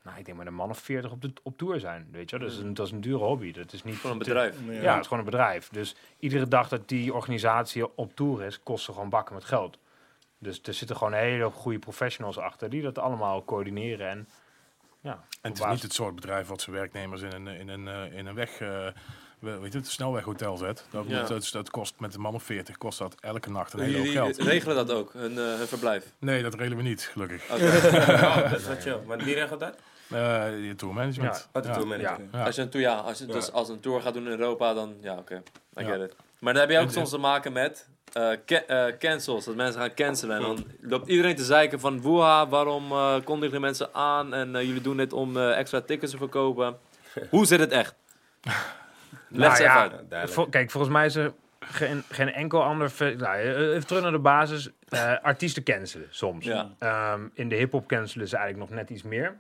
Nou, ik denk met een man of 40 op, de, op tour zijn. Weet je, wel. dat is een, dat is een dure hobby. Dat is niet Van een bedrijf. ja. het is gewoon een bedrijf. Dus iedere dag dat die organisatie op tour is, kost ze gewoon bakken met geld. Dus er zitten gewoon hele goede professionals achter die dat allemaal coördineren. En, ja, En het is basis- niet het soort bedrijf wat zijn werknemers in een, in een, eh, in een weg, eh, we- weet je, het snelweghotel zet. Dat, Ja. dat, dat kost met een man of 40 kost dat elke nacht een hele hoop geld. regelen dat ook, hun, eh, hun verblijf. Nee, dat regelen we niet, gelukkig. Oké. Oh, dat is wat chill. Maar wie regelt dat? Eh je tourmanagement. De Ja. Ja. Als je een tour, ja, als je Ja. dus als een tour gaat doen in Europa, dan ja, oké. I Ja. get it. Maar dan heb je ook soms te maken met eh, eh, cancels. Dat mensen gaan cancelen. En dan loopt iedereen te zeiken van... Woeha, waarom eh kondigen mensen aan? En jullie doen dit om extra tickets te verkopen. Hoe zit het echt? Leg Nou eens ja, even uit. duidelijk. Vol- kijk, volgens mij is er geen, geen enkel ander... Nou, even terug naar de basis. Artiesten cancelen soms. Ja. Ehm, in de hip-hop cancelen ze eigenlijk nog net iets meer.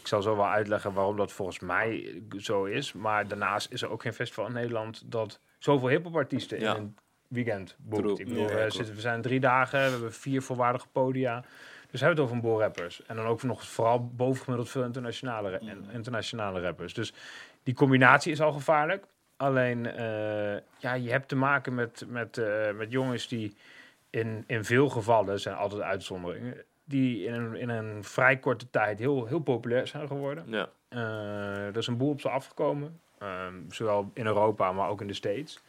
Ik zal zo wel uitleggen waarom dat volgens mij zo is. Maar daarnaast is er ook geen festival in Nederland dat zoveel hip-hop artiesten Ja. in een weekend boekt. True. Ik bedoel, Ja, we, zitten, we zijn drie dagen, we hebben vier volwaardige podia. Dus we hebben het over een boel rappers. En dan ook nog vooral bovengemiddeld veel internationale, ra- internationale rappers. Dus die combinatie is al gevaarlijk. Alleen, eh, ja, je hebt te maken met, met, eh, met jongens die in, in veel gevallen, zijn altijd uitzonderingen, die in een, in een vrij korte tijd heel, heel populair zijn geworden. Ja. Eh, er is een boel op ze afgekomen. Ehm, zowel in Europa, maar ook in de States.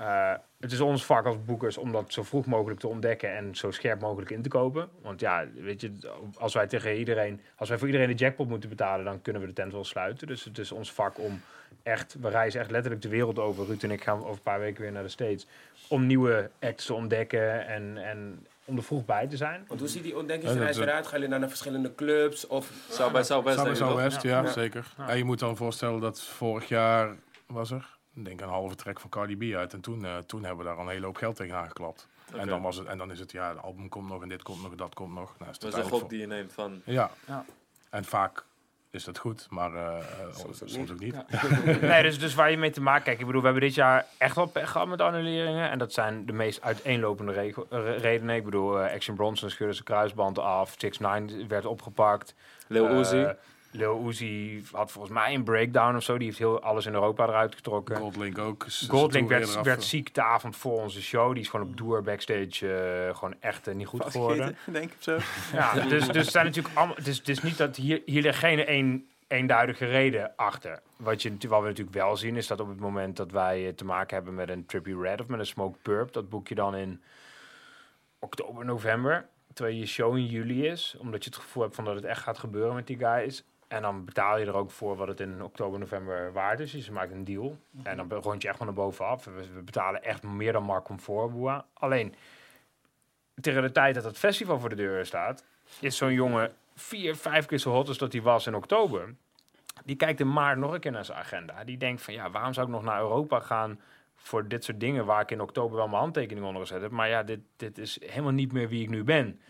Eh, het is ons vak als boekers om dat zo vroeg mogelijk te ontdekken en zo scherp mogelijk in te kopen. Want ja, weet je, als wij tegen iedereen, als wij voor iedereen de jackpot moeten betalen, dan kunnen we de tent wel sluiten. Dus het is ons vak om echt, we reizen echt letterlijk de wereld over. Ruud en ik gaan over een paar weken weer naar de States. Om nieuwe acts te ontdekken en, en om er vroeg bij te zijn. Want hoe ziet die ontdekkingsreis eruit? Gaan jullie naar de verschillende clubs? Of Zou bij Southwest South ja, Ja. zeker. Ja. En je moet dan voorstellen dat vorig jaar was er, denk een halve trek van Cardi B uit. En toen, eh, toen hebben we daar een hele hoop geld tegen aangeklapt. Oké. En, dan was het, en dan is het, ja, het album komt nog en dit komt nog en dat komt nog. Nou, is het Dat is een uiteindelijk gok die je neemt van... Ja. Ja. en vaak is dat goed, maar eh, eh, Soms soms, ook niet. nee, dus, dus waar je mee te maken Kijk, ik bedoel, we hebben dit jaar echt wel pech gehad met annuleringen. En dat zijn de meest uiteenlopende redenen. Ik bedoel, eh, Action Bronson scheurde zijn kruisband af. 6 9 werd opgepakt. Lil Uzi. Lil Uzi had volgens mij een breakdown of zo. Die heeft heel alles in Europa eruit getrokken. Goldlink ook. Goldlink werd, werd eraf. ziek de avond voor onze show. Die is gewoon op tour backstage eh, gewoon echt eh, niet goed geworden. Vastgegeten, denk ik zo. Ja, dus, dus het zijn natuurlijk allemaal. Het is, het is niet dat hier, hier ligt geen een, eenduidige reden achter. Wat, je, wat we natuurlijk wel zien, is dat op het moment dat wij eh, te maken hebben met een Trippy Red of met een Smoke Purp, dat boek je dan in oktober, november. Terwijl je show in juli is, omdat je het gevoel hebt van dat het echt gaat gebeuren met die guys. En dan betaal je er ook voor wat het in oktober, november waard is. Dus je maakt een deal. En dan rond je echt van naar bovenaf. We, we betalen echt meer dan Mark Comfort. Alleen, tegen de tijd dat het festival voor de deur staat, is zo'n jongen vier, vijf keer zo hot als dat hij was in oktober. Die kijkt in maart nog een keer naar zijn agenda. Die denkt van, ja, waarom zou ik nog naar Europa gaan voor dit soort dingen waar ik in oktober wel mijn handtekening onder gezet heb. Maar ja, dit, dit is helemaal niet meer wie ik nu ben.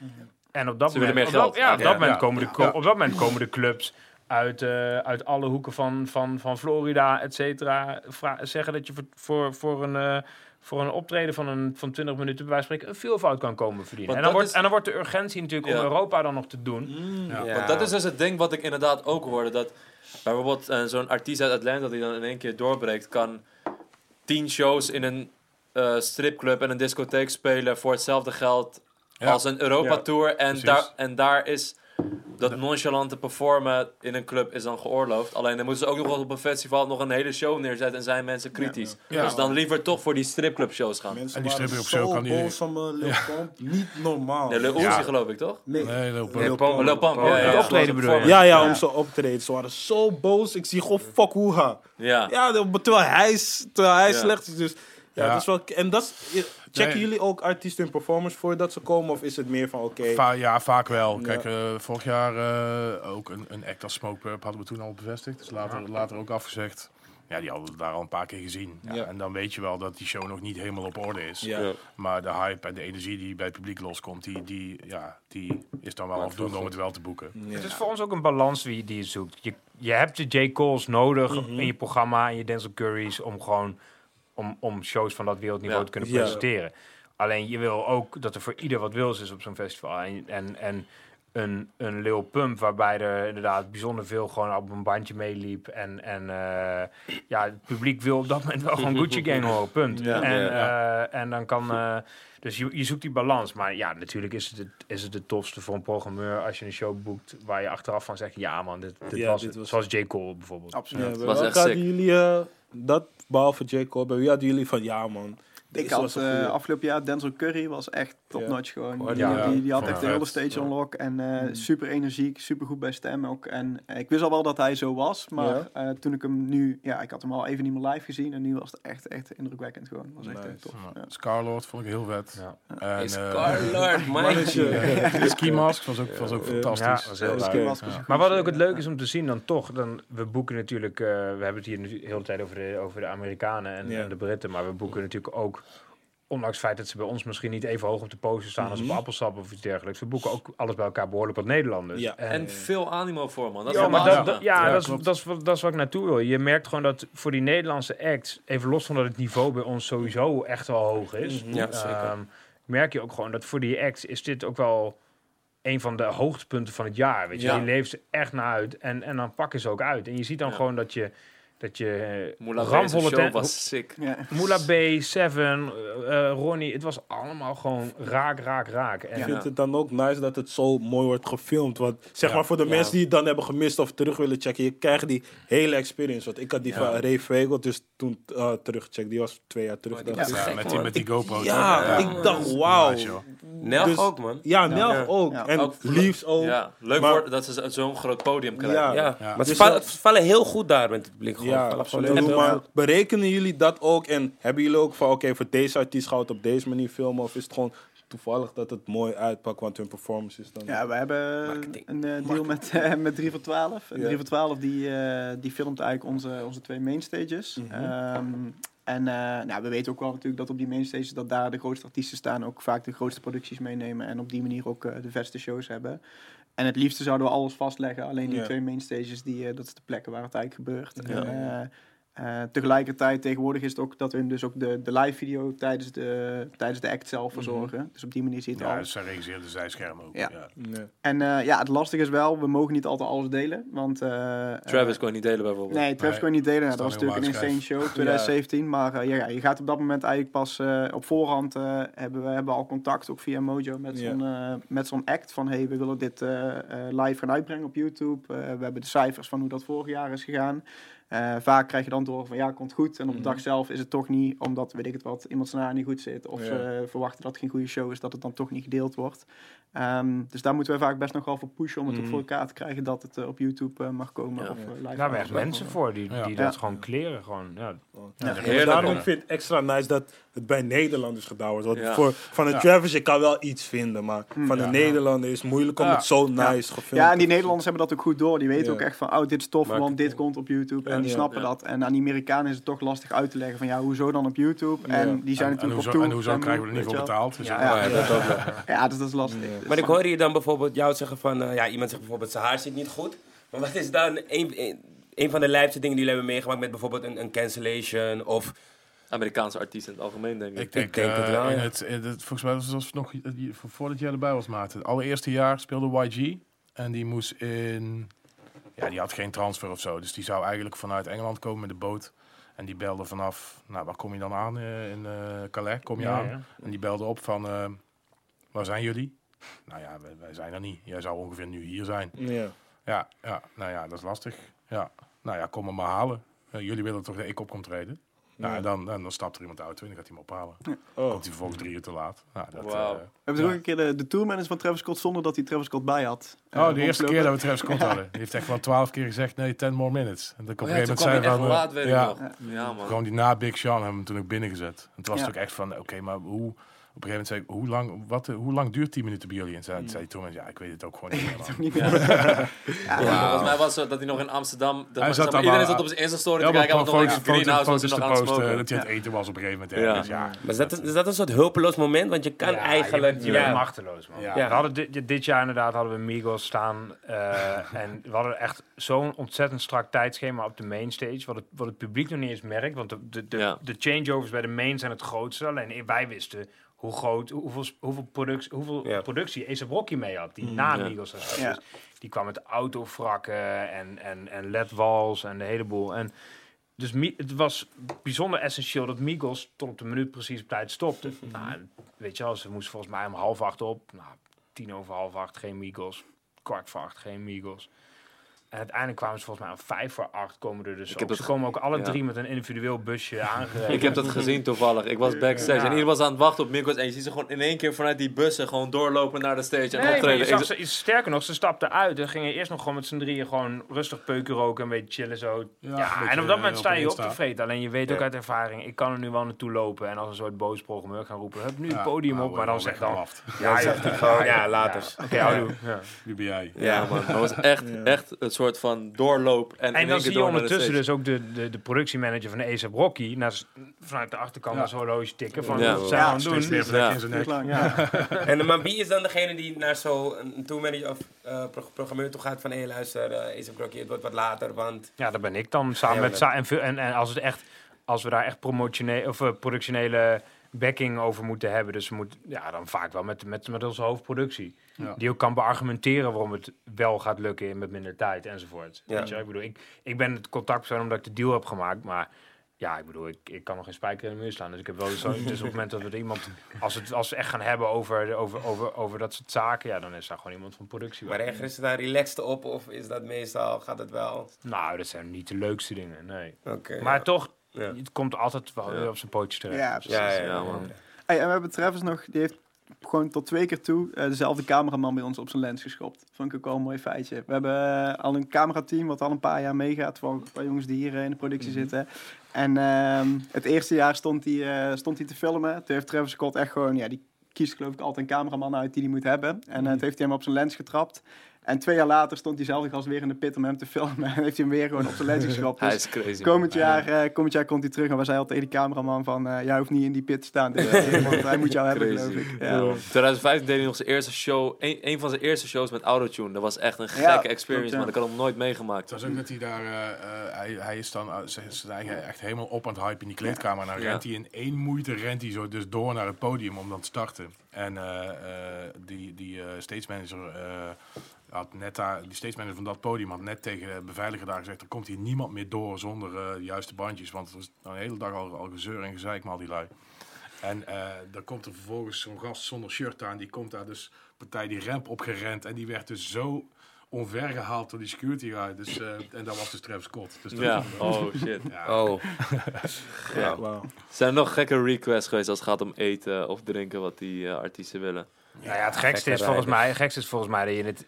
En op dat Ze moment, meer op dat- geld. ja, op Ja, dat ja. moment komen de, co- Ja. op dat moment komen de clubs uit, eh, uit alle hoeken van, van, van Florida, et cetera, zeggen dat je voor, voor, voor een... eh, voor een optreden van, een, van 20 minuten bij wijze van spreken een veelvoud kan komen verdienen. En dan, wordt, is- en dan wordt de urgentie natuurlijk Ja. om Europa dan nog te doen. Ja. Ja. Want dat is dus het ding wat ik inderdaad ook hoorde. Dat bijvoorbeeld eh, zo'n artiest uit Atlanta die dan in één keer doorbreekt, kan tien shows in een eh, stripclub en een discotheek spelen voor hetzelfde geld Ja. als een Europa Ja, tour. En daar, en daar is dat nonchalante performen in een club is dan geoorloofd. Alleen dan moeten ze ook nog wel op een festival nog een hele show neerzetten en zijn mensen kritisch. Ja. Dus dan liever toch voor die stripclub shows gaan. Mensen En die op show zo kan die- van. Niet normaal. Nee, Lil Uzi Ja. geloof ik toch? Nee. Nee, Lil Pump. Nee, Pump. Lil Pump, ja, ja, het ja. optreden bedoel je? Ja, ja, Ja. om ze optreden. Ze waren zo boos. Ik zie gewoon fuck hoe ha. Ja. Ja, de- terwijl hij, is- terwijl hij Ja. slecht is. Dus ja, Ja. dat is wel. En dat is, checken Nee. jullie ook artiesten en performers voordat ze komen? Of is het meer van oké. Va- ja, vaak wel. Ja. Kijk, eh, vorig jaar eh, ook een, een act als Smoke Purp hadden we toen al bevestigd. Dus later, later ook afgezegd. Ja, die hadden we daar al een paar keer gezien. Ja, Ja. En dan weet je wel dat die show nog niet helemaal op orde is. Ja. Ja. Maar de hype en de energie die bij het publiek loskomt, die, die, ja, die is dan wel afdoende om het wel te boeken. Ja. Het is voor ons ook een balans die, die je zoekt. Je, je hebt de J. Cole's nodig Mhm. in je programma en je Denzel Curry's om gewoon om, om shows van dat wereldniveau Ja. te kunnen Ja. presenteren. Alleen je wil ook dat er voor ieder wat wils is op zo'n festival. En, en, en een, een Lil Pump waarbij er inderdaad bijzonder veel gewoon op een bandje meeliep. En, en eh, ja, het publiek wil op dat moment wel gewoon Gucci Gang horen, punt. Ja. en, Ja. eh, en dan kan... eh, dus je, je zoekt die balans. Maar ja, natuurlijk is het, het, is het het tofste voor een programmeur als je een show boekt waar je achteraf van zegt, ja man, dit, dit Ja, was dit het. was- Zoals J. Cole bijvoorbeeld. Absoluut. Ja, was echt hadden sick. jullie eh, dat, behalve Jacob, bij wie hadden jullie van ja man. Ik had eh, afgelopen jaar Denzel Curry was echt top notch gewoon. Oh, Die, ja. die, die had echt de hele stage Ja. unlock en eh, Mm. super energiek, super goed bij stem ook. En eh, ik wist al wel dat hij zo was, maar Ja. eh, toen ik hem nu, ja, ik had hem al even niet meer live gezien en nu was het echt, echt indrukwekkend gewoon. was echt, Nice. tof. Ja. Scarlord vond ik heel vet. En, eh, Scarlord. Mannetje. ski mask was ook, was ook fantastisch. Ja, was heel. Was Maar wat ook het eh, leuk is om te zien dan toch, dan, we boeken natuurlijk, eh, we hebben het hier nu de hele tijd over de, over de Amerikanen en, Ja. en de Britten, maar we boeken natuurlijk ook, ondanks het feit dat ze bij ons misschien niet even hoog op de poster staan als op Mhm. appelsap of iets dergelijks, we boeken ook alles bij elkaar behoorlijk wat Nederlanders. Ja. En veel animo voor, man. Dat ja, maar dat, gaaf. dat- ja, Ja, dat, is, dat, is, wat- dat is wat ik naartoe wil. Je merkt gewoon dat voor die Nederlandse acts, even los van dat het niveau bij ons sowieso echt wel hoog is, Mhm. Ja, zeker. ehm, merk je ook gewoon dat voor die acts is dit ook wel een van de hoogtepunten van het jaar. Weet je, Ja. die leeft ze echt naar uit en, en dan pakken ze ook uit. En je ziet dan Ja. gewoon dat je dat je eh, Moula ramvolle was sick. Ja. Moula B, Seven, eh, eh, Ronnie, het was allemaal gewoon raak, raak, raak. En, Ik Ja. vind het dan ook nice dat het zo mooi wordt gefilmd. Want zeg Ja. maar voor de Ja. mensen die het dan hebben gemist of terug willen checken, je krijgt die hele experience. Want ik had die Ja. van Ray Frago dus toen eh, teruggecheckt. Die was twee jaar terug. Oh, die was gek, met, die, met die GoPro. ja, Ja. ik dacht wauw. Nice, joh. Nel Dus- ook, man. Ja, Nel Ja. ook. Ja. En Ook- Leaves ook. Ja, leuk Maar- voor, dat ze zo- zo'n groot podium krijgen. Ja. Ja, Ja. maar ze Dus vallen heel goed daar met het publiek. Ja, absoluut. echt Maar goed. berekenen jullie dat ook? En hebben jullie ook van, oké, voor deze artiest gaan we het op deze manier filmen? Of is het gewoon toevallig dat het mooi uitpakt, want hun performance is dan... Ja, we hebben Marketing. een eh, deal met, eh, met 3 voor 12. En Ja. 3 voor 12 die, eh, die filmt eigenlijk onze, onze twee mainstages. Mhm. Ehm, en eh, nou, we weten ook wel natuurlijk dat op die mainstages dat daar de grootste artiesten staan. Ook vaak de grootste producties meenemen. En op die manier ook eh, de beste shows hebben. En het liefste zouden we alles vastleggen. Alleen die Ja. twee mainstages, die, eh, dat is de plekken waar het eigenlijk gebeurt. Ja. En, eh, tegelijkertijd tegenwoordig is het ook dat we dus ook de, de live video tijdens de, tijdens de act zelf verzorgen. Dus op die manier zie je het Ja, al. dus zij regisseerde zij schermen ook. Ja. Ja. Nee. En eh, ja, het lastige is wel, we mogen niet altijd alles delen. Want, eh, Travis kon je niet delen bijvoorbeeld. Nee, Travis Nee, kon je niet delen. Nou, dat was natuurlijk een insane show, 2017. Maar eh, ja, ja, je gaat op dat moment eigenlijk pas eh, op voorhand... eh, hebben we hebben al contact, ook via Mojo, met Ja. zo'n eh, met zo'n act. Van, hey, we willen dit eh, eh, live gaan uitbrengen op YouTube. Eh, we hebben de cijfers van hoe dat vorig jaar is gegaan. Eh, vaak krijg je dan horen van, ja, komt goed. En op de Mhm. dag zelf is het toch niet, omdat, weet ik het wat, iemand scenario niet goed zit. Of Ja. ze eh, verwachten dat het geen goede show is, dat het dan toch niet gedeeld wordt. Ehm, dus daar moeten we vaak best nog wel voor pushen om het ook Mhm. voor elkaar te krijgen dat het eh, op YouTube eh, mag komen. Ja. Of, live Daar hebben we echt mag mensen komen. voor die, die Ja. dat gewoon kleren. Gewoon, ja. Ja, daarom vind ik het extra nice dat het bij Nederlanders wordt. Want Ja. voor, van een Ja. Travis, je kan wel iets vinden, maar Mm. van Ja. een Nederlander is het moeilijk om Ja. het zo nice gefilmd Ja, en die Nederlanders hebben dat ook goed door. Die weten Ja. ook echt van, oh, dit is tof, want dit komt op YouTube. En die ja, snappen ja. dat. En aan die Amerikanen is het toch lastig uit te leggen van, ja, hoezo dan op YouTube? Ja. En die zijn En, en, natuurlijk op hoezo, tour. en hoezo en krijgen we er niet voor betaald? Dus Ja, ja. Ja, dat dus dat is lastig. Ja. Dus Maar ik hoor je dan bijvoorbeeld jou zeggen van... eh, ja, iemand zegt bijvoorbeeld zijn haar zit niet goed. Maar wat is dan een, een, een van de lijpste dingen die jullie hebben meegemaakt... met bijvoorbeeld een, een cancellation of... Amerikaanse artiesten in het algemeen, denk ik. Ik denk, Ik denk het eh, wel, ja. het, het, volgens mij was het nog die- voor- voordat jij erbij was, Maarten. Het allereerste jaar speelde YG. En die moest in... Ja, die had geen transfer of zo. Dus die zou eigenlijk vanuit Engeland komen met de boot. En die belde vanaf... Nou, waar kom je dan aan? eh, in eh, Calais kom je Ja, aan. ja. En die belde op van... eh, waar zijn jullie? nou ja, wij, wij zijn er niet. Jij zou ongeveer nu hier zijn. Ja. Ja, ja, nou ja, dat is lastig. Ja, nou ja, kom hem maar halen. Jullie willen toch dat ik op kom treden? Nou, en dan, en dan stapt er iemand uit de auto en dan gaat hij hem ophalen. Oh. Komt hij vervolgens drie uur te laat. Nou, dat, eh, We hebben toch ook een keer de, de tourmanager van Travis Scott zonder dat hij Travis Scott bij had. Oh, Eh, de eerste keer dat we Travis Scott hadden. Die heeft echt gewoon twaalf keer gezegd, nee, 10 more minutes. En dan op Oh een ja, toen gegeven moment echt van... laat, eh, weet ja, nog. Ja, man. gewoon die na Big Sean hebben we hem toen ook binnengezet. En toen was Ja. het ook echt van, oké, maar hoe... Op een gegeven moment zei ik, hoe lang, wat, hoe lang duurt 10 minuten bij jullie? En zei, zei Thomas, ja, ik weet het ook gewoon niet meer. man. Niet meer. Ja, Volgens mij was het dat hij nog in Amsterdam... Dat Hij zat maar, iedereen zat op zijn Insta-story Ja, te kijken. Hij was nog foto's, in de greenhouse, was foto's hij te nog aan het posten, dat hij aan het eten was op een gegeven moment. Ja. ergens. Ja. Maar is dat, is dat een soort hulpeloos moment? Want je kan Ja, eigenlijk... Je, je bent ja. machteloos, man. Ja. We hadden dit, dit jaar inderdaad hadden we Migos staan. eh, en we hadden echt zo'n ontzettend strak tijdschema op de mainstage. Wat het, wat het publiek nog niet eens merkt. Want de, de, de, Ja. de changeovers bij de main zijn het grootste. Alleen wij wisten hoe groot, hoeveel, hoeveel, productie, hoeveel Ja. productie A$AP Rocky mee had. Die na ja. Was. Ja. Dus die kwam met autovrakken en, en, en ledwals en de hele boel. En dus het was bijzonder essentieel dat Migos tot op de minuut precies op tijd stopte. nou, weet je wel, ze moesten volgens mij om half acht op. Nou, tien over half acht geen Migos. Kwart voor acht geen Migos. En uiteindelijk kwamen ze volgens mij om vijf voor acht komen er dus heb ook. dat Ze komen ook alle ja. drie met een individueel busje aangereden. Ik heb dat gezien toevallig. Ik was backstage Ja. en iedereen was aan het wachten op Migos. En je ziet ze gewoon in één keer vanuit die bussen gewoon doorlopen naar de stage en Nee, optreden. je Ik zag ze, sterker nog, ze stapten uit en gingen eerst nog gewoon met z'n drieën gewoon rustig peuken roken, een beetje chillen zo. Ja, beetje, en op dat moment eh, sta je op op te vreten. Alleen je weet ook uit ervaring, ik kan er nu wel naartoe lopen en als een soort boos programmeur gaan roepen, heb nu het podium nou, op, maar dan wordt zeg wel dan, ja, Dan zegt hij gewoon, ja, later. Oké. Wie ben jij? Ja, man. Dat was echt, echt een soort van doorloop. En, En dan zie je ondertussen dus ook de, de, de productiemanager van de ASAP Rocky naar, vanuit de achterkant Ja. zo'n horloge tikken van Ja. wat Ja, aan doen. Ja. in. En, maar wie is dan degene die naar zo'n tourmanager of eh, pro- programmeur toe gaat van... Hé, luister, eh is een het wordt wat later, want... Ja, dat ben ik dan samen Ja, met Sa en, veel- en, en als het echt als we daar echt promotionele of eh, productionele backing over moeten hebben, dus we moeten ja dan vaak wel met met met onze hoofdproductie Ja. die ook kan beargumenteren waarom het wel gaat lukken met minder tijd enzovoort. Ja. Weet je, wel? ik bedoel, ik ik ben het contactpersoon omdat ik de deal heb gemaakt, maar ja, ik bedoel, ik, ik kan nog geen spijker in de muur slaan. Dus ik heb wel zo, dus op het moment dat we er iemand, als, het, als we echt gaan hebben over, over, over, over dat soort zaken, ja, dan is daar gewoon iemand van productie. Maar reageren ze daar relaxed op of is dat meestal, gaat het wel? Nou, dat zijn niet de leukste dingen, nee. Oké. Maar toch, Ja. het komt altijd wel weer op zijn pootjes terecht. Ja, Dus- Ja, ja. Hey, en we hebben Travis nog, die heeft gewoon tot twee keer toe eh, dezelfde cameraman bij ons op zijn lens geschopt. Vond ik ook wel een mooi feitje. We hebben eh, al een camerateam wat al een paar jaar meegaat. Van een paar jongens die hier eh, in de productie zitten. En ehm, het eerste jaar stond hij, eh, stond hij te filmen. Toen heeft Travis Scott echt gewoon, ja, die kiest geloof ik altijd een cameraman uit die hij moet hebben. En eh, toen heeft hij hem op zijn lens getrapt. En twee jaar later stond diezelfde gast weer in de pit om hem te filmen. En heeft hij hem weer gewoon op zijn lens geschopt. Hij Dus is crazy. man. Komend jaar, eh, komend jaar komt hij terug en we zeiden al tegen die cameraman van... eh, jij hoeft niet in die pit te staan, dit keer, want hij moet jou hebben, Crazy. geloof ik. Ja, Ja. man. 2015 deed hij nog zijn eerste show, een, een van zijn eerste shows met autotune. Dat was echt een Ja, gekke experience, man. Ik had hem nooit meegemaakt. Het was ook dat hij daar, eh, eh, hij, hij is dan uh, zijn eigen echt helemaal op aan het hype in die kleedkamer. En dan Ja. rent hij in één moeite, rent hij zo dus door naar het podium om dan te starten. En eh, eh, die, die eh stage manager eh, had net daar, die manager van dat podium had net tegen de beveiliger daar gezegd, er komt hier niemand meer door zonder eh, de juiste bandjes. Want het was een hele dag al, al gezeur en gezeik met al die lui. En eh dan komt er vervolgens zo'n gast zonder shirt aan. Die komt daar dus partij die ramp opgerend. En die werd dus zo onvergehaald door die security guy. Dus, eh, en dat was dus Travis Scott. Dus dat Ja, oh shit. ja. Oh. ja. Wauw. Zijn er nog gekke requests geweest als het gaat om eten of drinken wat die artiesten willen? Nou ja, het gekste is, volgens mij, het gekste is volgens mij dat je het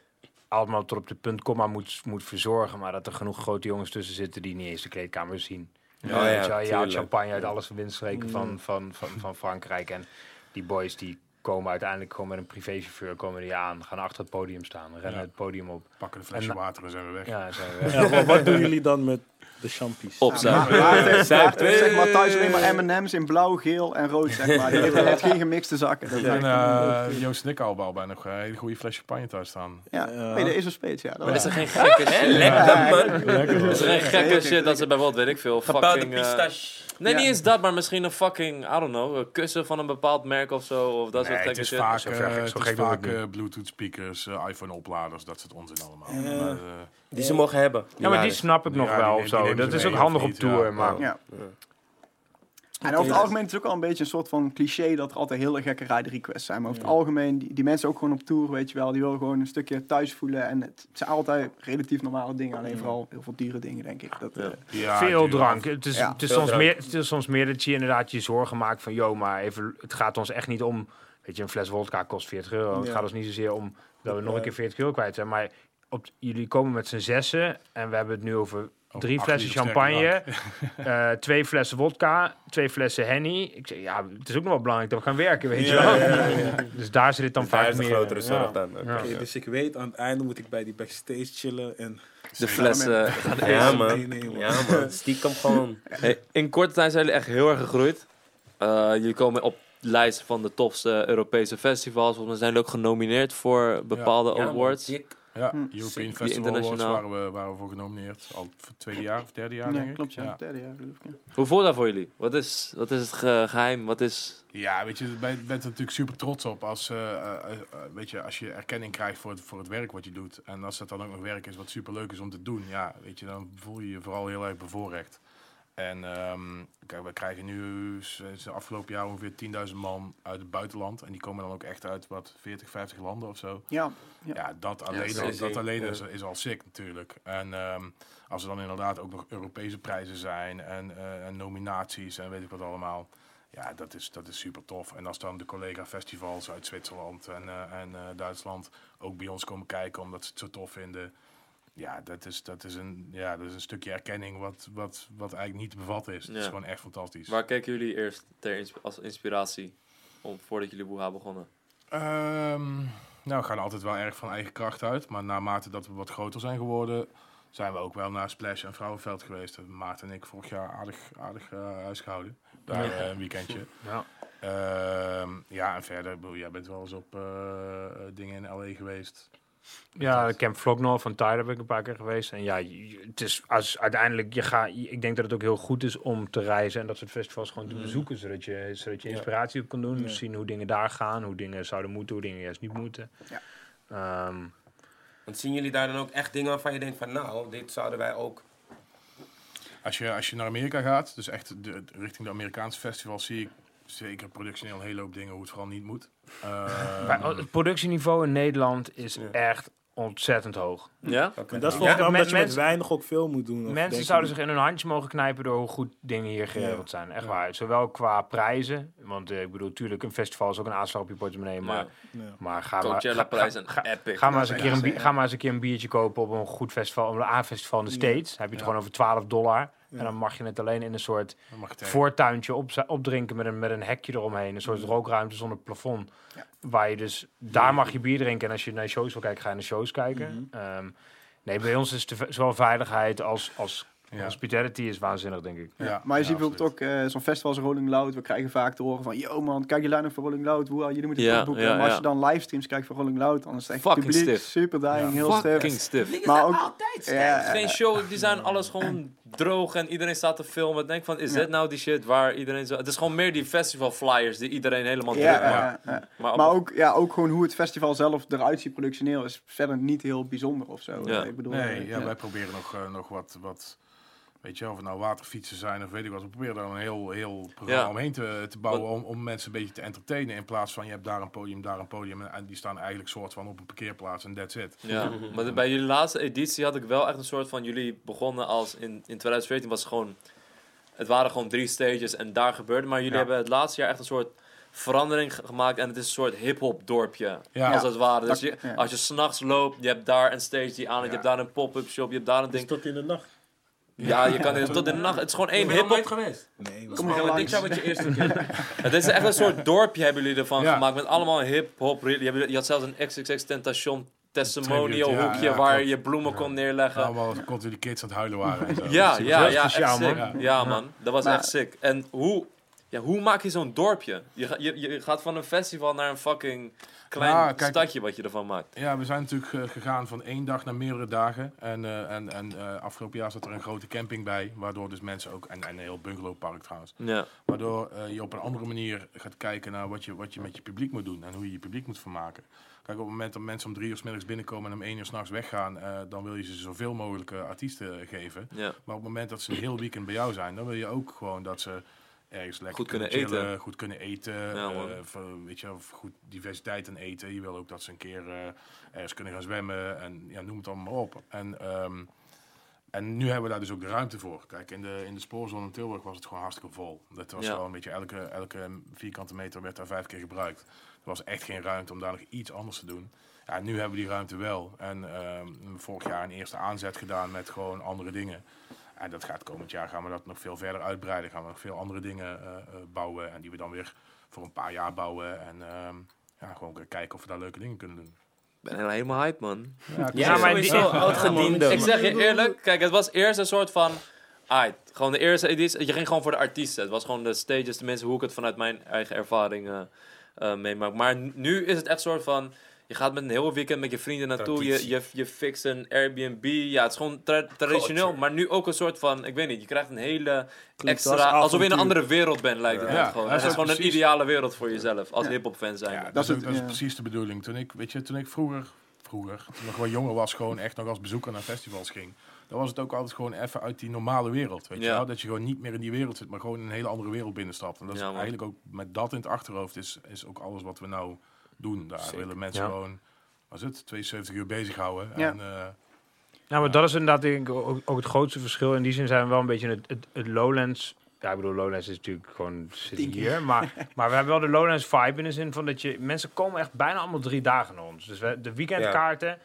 allemaal tot op de punt komma moet, moet verzorgen. Maar dat er genoeg grote jongens tussen zitten die niet eens de kleedkamer zien. ja, je tuurlijk. haalt champagne uit alles windstreken van, van, van, van Frankrijk. En die boys die komen uiteindelijk gewoon met een privéchauffeur komen die aan. Gaan achter het podium staan, rennen Ja. het podium op. Pakken een flesje En- water en zijn we weg. Ja, zijn we weg. Ja, wat doen jullie dan met de champies? Heeft, zeg maar thuis alleen maar M&M's in blauw, geel en rood, zeg maar. Die heeft geen gemixte zakken. Dat is En eh, Joost en ik al bij nog een hele goede flesje champagne thuis staan. ja, nee, de Ace of Spades, ja. Dat Maar is er geen gekke shit? lekker man. Is er geen gekke shit dat ze bijvoorbeeld, weet ik veel, fucking... eh, pistache. nee, Ja. niet eens dat, maar misschien een fucking, I don't know, een kussen van een bepaald merk of zo. Of dat soort gekke is shit. vaak, Zo eh, ver- zo het is gek vaak eh, Bluetooth speakers, iPhone opladers, dat soort onzin allemaal. Die ze mogen hebben. Ja, maar die snap ik nog Ja, wel of zo. Dat is ook handig op tour. ja. Maar Ja. En over het algemeen is het ook al een beetje een soort van cliché dat er altijd hele gekke rider requests zijn. Maar over het algemeen, die, die mensen ook gewoon op tour, weet je wel, die willen gewoon een stukje thuis voelen. En het zijn altijd relatief normale dingen, alleen vooral heel veel dure dingen, denk ik. Dat, Ja. eh, Ja, veel drank. Het is, Ja, het, is veel soms drank. meer, het is soms meer dat je inderdaad je zorgen maakt van... ...joh, maar even, het gaat ons echt niet om... ...weet je, een fles wodka kost 40 euro. Het gaat ons niet zozeer om dat we nog een keer 40 euro kwijt zijn. Maar op, jullie komen met z'n zessen en we hebben het nu over... Drie flessen champagne, eh, twee flessen wodka, twee flessen henny. Ik zeg, ja, het is ook nog wel belangrijk dat we gaan werken, weet je wel. ja, ja, ja. Dus daar zit het dan Dus daar vaak is de meer. grotere ja. zorg dan. Dus ik weet, aan het einde moet ik bij die backstage chillen en De flessen gaan Ja, man. meenemen. Ja, man. Stiekem gewoon. Hey, in korte tijd zijn jullie echt heel erg gegroeid. Eh, jullie komen op de lijst van de topste Europese festivals. Volgens mij zijn jullie ook genomineerd voor bepaalde awards. Ja, Hm. European Festival Awards waren we, waren we voor genomineerd. Al voor het tweede jaar of derde jaar, ja, denk ik. klopt, ja. Ja. Derde jaar, geloof ik, ja. Hoe voelt dat voor jullie? Wat is, wat is het ge- geheim? Wat is... Ja, weet je, je bent bent er natuurlijk super trots op als, eh, eh, eh, weet je, als je erkenning krijgt voor het, voor het werk wat je doet. En als dat dan ook nog werk is wat super leuk is om te doen, ja, weet je, dan voel je je vooral heel erg bevoorrecht. En ehm, kijk, we krijgen nu sinds de afgelopen jaar ongeveer 10.000 man uit het buitenland. En die komen dan ook echt uit wat 40, 50 landen of zo. Ja, ja. Ja, dat alleen, Ja, dat, alleen is al sick natuurlijk. En ehm, als er dan inderdaad ook nog Europese prijzen zijn en, eh, en nominaties en weet ik wat allemaal. Ja, dat is, dat is super tof. En als dan de collega-festivals uit Zwitserland en, eh, en eh, Duitsland ook bij ons komen kijken omdat ze het zo tof vinden. Ja, dat is, dat is, een, ja, dat is een stukje erkenning wat, wat, wat eigenlijk niet te bevatten is. Het is gewoon echt fantastisch. Waar keken jullie eerst ter insp- als inspiratie? Om, voordat jullie Boeha begonnen? Ehm, nou, we gaan altijd wel erg van eigen kracht uit. Maar naarmate dat we wat groter zijn geworden, zijn we ook wel naar Splash en Vrouwenveld geweest. Maarten en ik vorig jaar aardig, aardig eh, huisgehouden. Daar eh, een weekendje. Ja. Ehm, ja, en verder, bedoel, jij bent wel eens op eh, dingen in L.A. geweest. Ja, Camp Vlogno van Tyler ben ik een paar keer geweest. En ja, het is als uiteindelijk, je gaat, ik denk dat het ook heel goed is om te reizen en dat soort festivals gewoon te bezoeken, zodat je, zodat je Ja. inspiratie op kan doen. Ja. Zien hoe dingen daar gaan, hoe dingen zouden moeten, hoe dingen juist niet moeten. Ja. Ehm, Want zien jullie daar dan ook echt dingen waarvan je denkt van nou, dit zouden wij ook... Als je, als je naar Amerika gaat, dus echt de, richting de Amerikaanse festivals, zie ik zeker productioneel een hele hoop dingen hoe het vooral niet moet. Ehm, maar het productieniveau in Nederland is Ja. echt ontzettend hoog. Ja? Dat is volgens mij omdat je met mensen- weinig ook veel moet doen. of denk Mensen zouden niet? zich in hun handje mogen knijpen door hoe goed dingen hier geregeld zijn. Echt Ja. waar. Zowel qua prijzen, want eh, ik bedoel, natuurlijk, een festival is ook een aanslag op je portemonnee, maar, maar ga maar... Ga- prijs ga- en ga- epic. Ga maar, eens een keer een ga maar eens een keer een biertje kopen op een goed festival, op een A-festival in de Ja. States. Dan heb je het gewoon over 12 dollar. Ja. En dan mag je het alleen in een soort voortuintje op, opdrinken met een, met een hekje eromheen. Een soort rookruimte zonder plafond. Ja. Waar je dus, daar mag je bier drinken. En als je naar shows wil kijken, ga je naar shows kijken. Ehm, nee, bij ons is de, zowel veiligheid als, als Ja. hospitality is waanzinnig, denk ik. Ja, Maar je ja, ziet bijvoorbeeld ook eh, zo'n festival als Rolling Loud. We krijgen vaak te horen van, yo man, kijk je line-up voor Rolling Loud. Hoe, jullie moeten het boeken. ja, maar als je dan livestreams kijkt voor Rolling Loud, dan is het echt Fucking publiek stiff. super dying, heel Fucking stiff. stiff. Maar ook, altijd ja, Geen show, die zijn alles gewoon droog en iedereen staat te filmen. Denk van, is Ja. dit nou die shit waar iedereen zo... Het is gewoon meer die festival flyers die iedereen helemaal ja, druk maakt. ja, ja. Maar, op- Maar ook, ja, ook gewoon hoe het festival zelf eruit ziet productioneel is verder niet heel bijzonder of zo. Ja. Ik bedoel, Nee, eh, ja, wij proberen nog, eh, nog wat, wat, weet je, of het nou waterfietsen zijn of weet ik wat. We proberen daar een heel, heel programma Ja. omheen te, te bouwen om, om mensen een beetje te entertainen. In plaats van je hebt daar een podium, daar een podium en, en die staan eigenlijk soort van op een parkeerplaats en that's it. Ja, maar bij jullie laatste editie had ik wel echt een soort van... Jullie begonnen als in, in 2014 was het gewoon... Het waren gewoon drie stages en daar gebeurde. Maar jullie Ja. hebben het laatste jaar echt een soort verandering ge- gemaakt. En het is een soort hip-hop dorpje. Ja. Als het ware. Dus je, als je s'nachts loopt, je hebt daar een stage die aan je hebt daar een pop-up shop, je hebt daar een Dus ding. tot in de nacht. Ja, je kan tot in de nacht. Het is gewoon één nog nooit hip-hop. geweest. Nee, Kom je Oh, langs. dit jaar met je eerste keer. Het is echt een soort dorpje hebben jullie ervan Ja. gemaakt. Met allemaal hip-hop. Je, je had zelfs een XXX Tentation testimonial Tribute, ja, hoekje ja, waar klopt. je bloemen kon neerleggen. Allemaal continu die kids aan het huilen waren. En zo. Ja, ja, ja, speciaal, echt sick. man. Ja, man. Dat was Maar- echt sick. En hoe, ja, hoe maak je zo'n dorpje? Je, ga- je, je gaat van een festival naar een fucking klein Ja, kijk- stadje wat je ervan maakt. Ja, we zijn natuurlijk eh, gegaan van één dag naar meerdere dagen. En, eh, en, en eh, afgelopen jaar zat er een grote camping bij. Waardoor dus mensen ook, en, en een heel bungalowpark trouwens. Ja, Waardoor je op een andere manier gaat kijken naar wat je, wat je met je publiek moet doen. En hoe je je publiek moet vermaken. Kijk, op het moment dat mensen om drie uur 's middags binnenkomen en om één uur s'nachts weggaan. dan wil je ze zoveel mogelijk artiesten geven. ja. Maar op het moment dat ze een heel weekend bij jou zijn, dan wil je ook gewoon dat ze ergens lekker Goed kunnen chillen, eten. goed kunnen eten, Ja, eh, voor- weet je, of goed diversiteit in eten. Je wil ook dat ze een keer eh, ergens kunnen gaan zwemmen en ja, noem het allemaal maar op. En, ehm, en nu hebben we daar dus ook de ruimte voor. Kijk, in de, in de spoorzone in Tilburg was het gewoon hartstikke vol. Dat was Ja. gewoon een beetje elke, elke vierkante meter werd daar vijf keer gebruikt. Er was echt geen ruimte om daar nog iets anders te doen. Ja, nu hebben we die ruimte wel. En ehm, vorig jaar een eerste aanzet gedaan met gewoon andere dingen. En dat gaat komend jaar gaan we dat nog veel verder uitbreiden. Gaan we nog veel andere dingen eh, eh, bouwen. En die we dan weer voor een paar jaar bouwen. En ehm, ja, gewoon kijken of we daar leuke dingen kunnen doen. Ik ben helemaal hype, man. Ja, Ja, maar sowieso die- oud-gediende. Ik zeg je eerlijk, kijk, het was eerst een soort van... Aight, gewoon de eerste editie, je ging gewoon voor de artiesten. Het was gewoon de stages, de mensen, hoe ik het vanuit mijn eigen ervaring eh eh, meemaak. Maar nu is het echt een soort van... Je gaat met een heel weekend met je vrienden naartoe, je, Traditie. je, je fixt een Airbnb. Ja, het is gewoon tra- traditioneel, Culture. maar nu ook een soort van... Ik weet niet, je krijgt een hele als extra... Alsof je in een andere wereld bent, lijkt het Ja. gewoon. Ja, Het is dat is gewoon een ideale wereld voor jezelf, als Ja. hip-hop fan zijn. Ja, dat, is, dat precies de bedoeling. Toen ik, weet je, toen ik vroeger, vroeger, toen ik nog wel jonger was, gewoon echt nog als bezoeker naar festivals ging. Dan was het ook altijd gewoon even uit die normale wereld. Weet je wel? Dat je gewoon niet meer in die wereld zit, maar gewoon in een hele andere wereld binnenstapt. En dat is Ja, eigenlijk ook met dat in het achterhoofd is, is ook alles wat we nou doen. Daar Zeker. willen mensen Ja. gewoon, was het, 72 uur bezighouden. Ja. En, eh, Nou, maar dat is inderdaad denk ik, ook, ook het grootste verschil. In die zin zijn we wel een beetje het, het, het Lowlands. Ja, ik bedoel, Lowlands is natuurlijk gewoon zit hier. Maar, maar we hebben wel de Lowlands vibe in de zin van dat je... Mensen komen echt bijna allemaal drie dagen naar ons. Dus we, de weekendkaarten...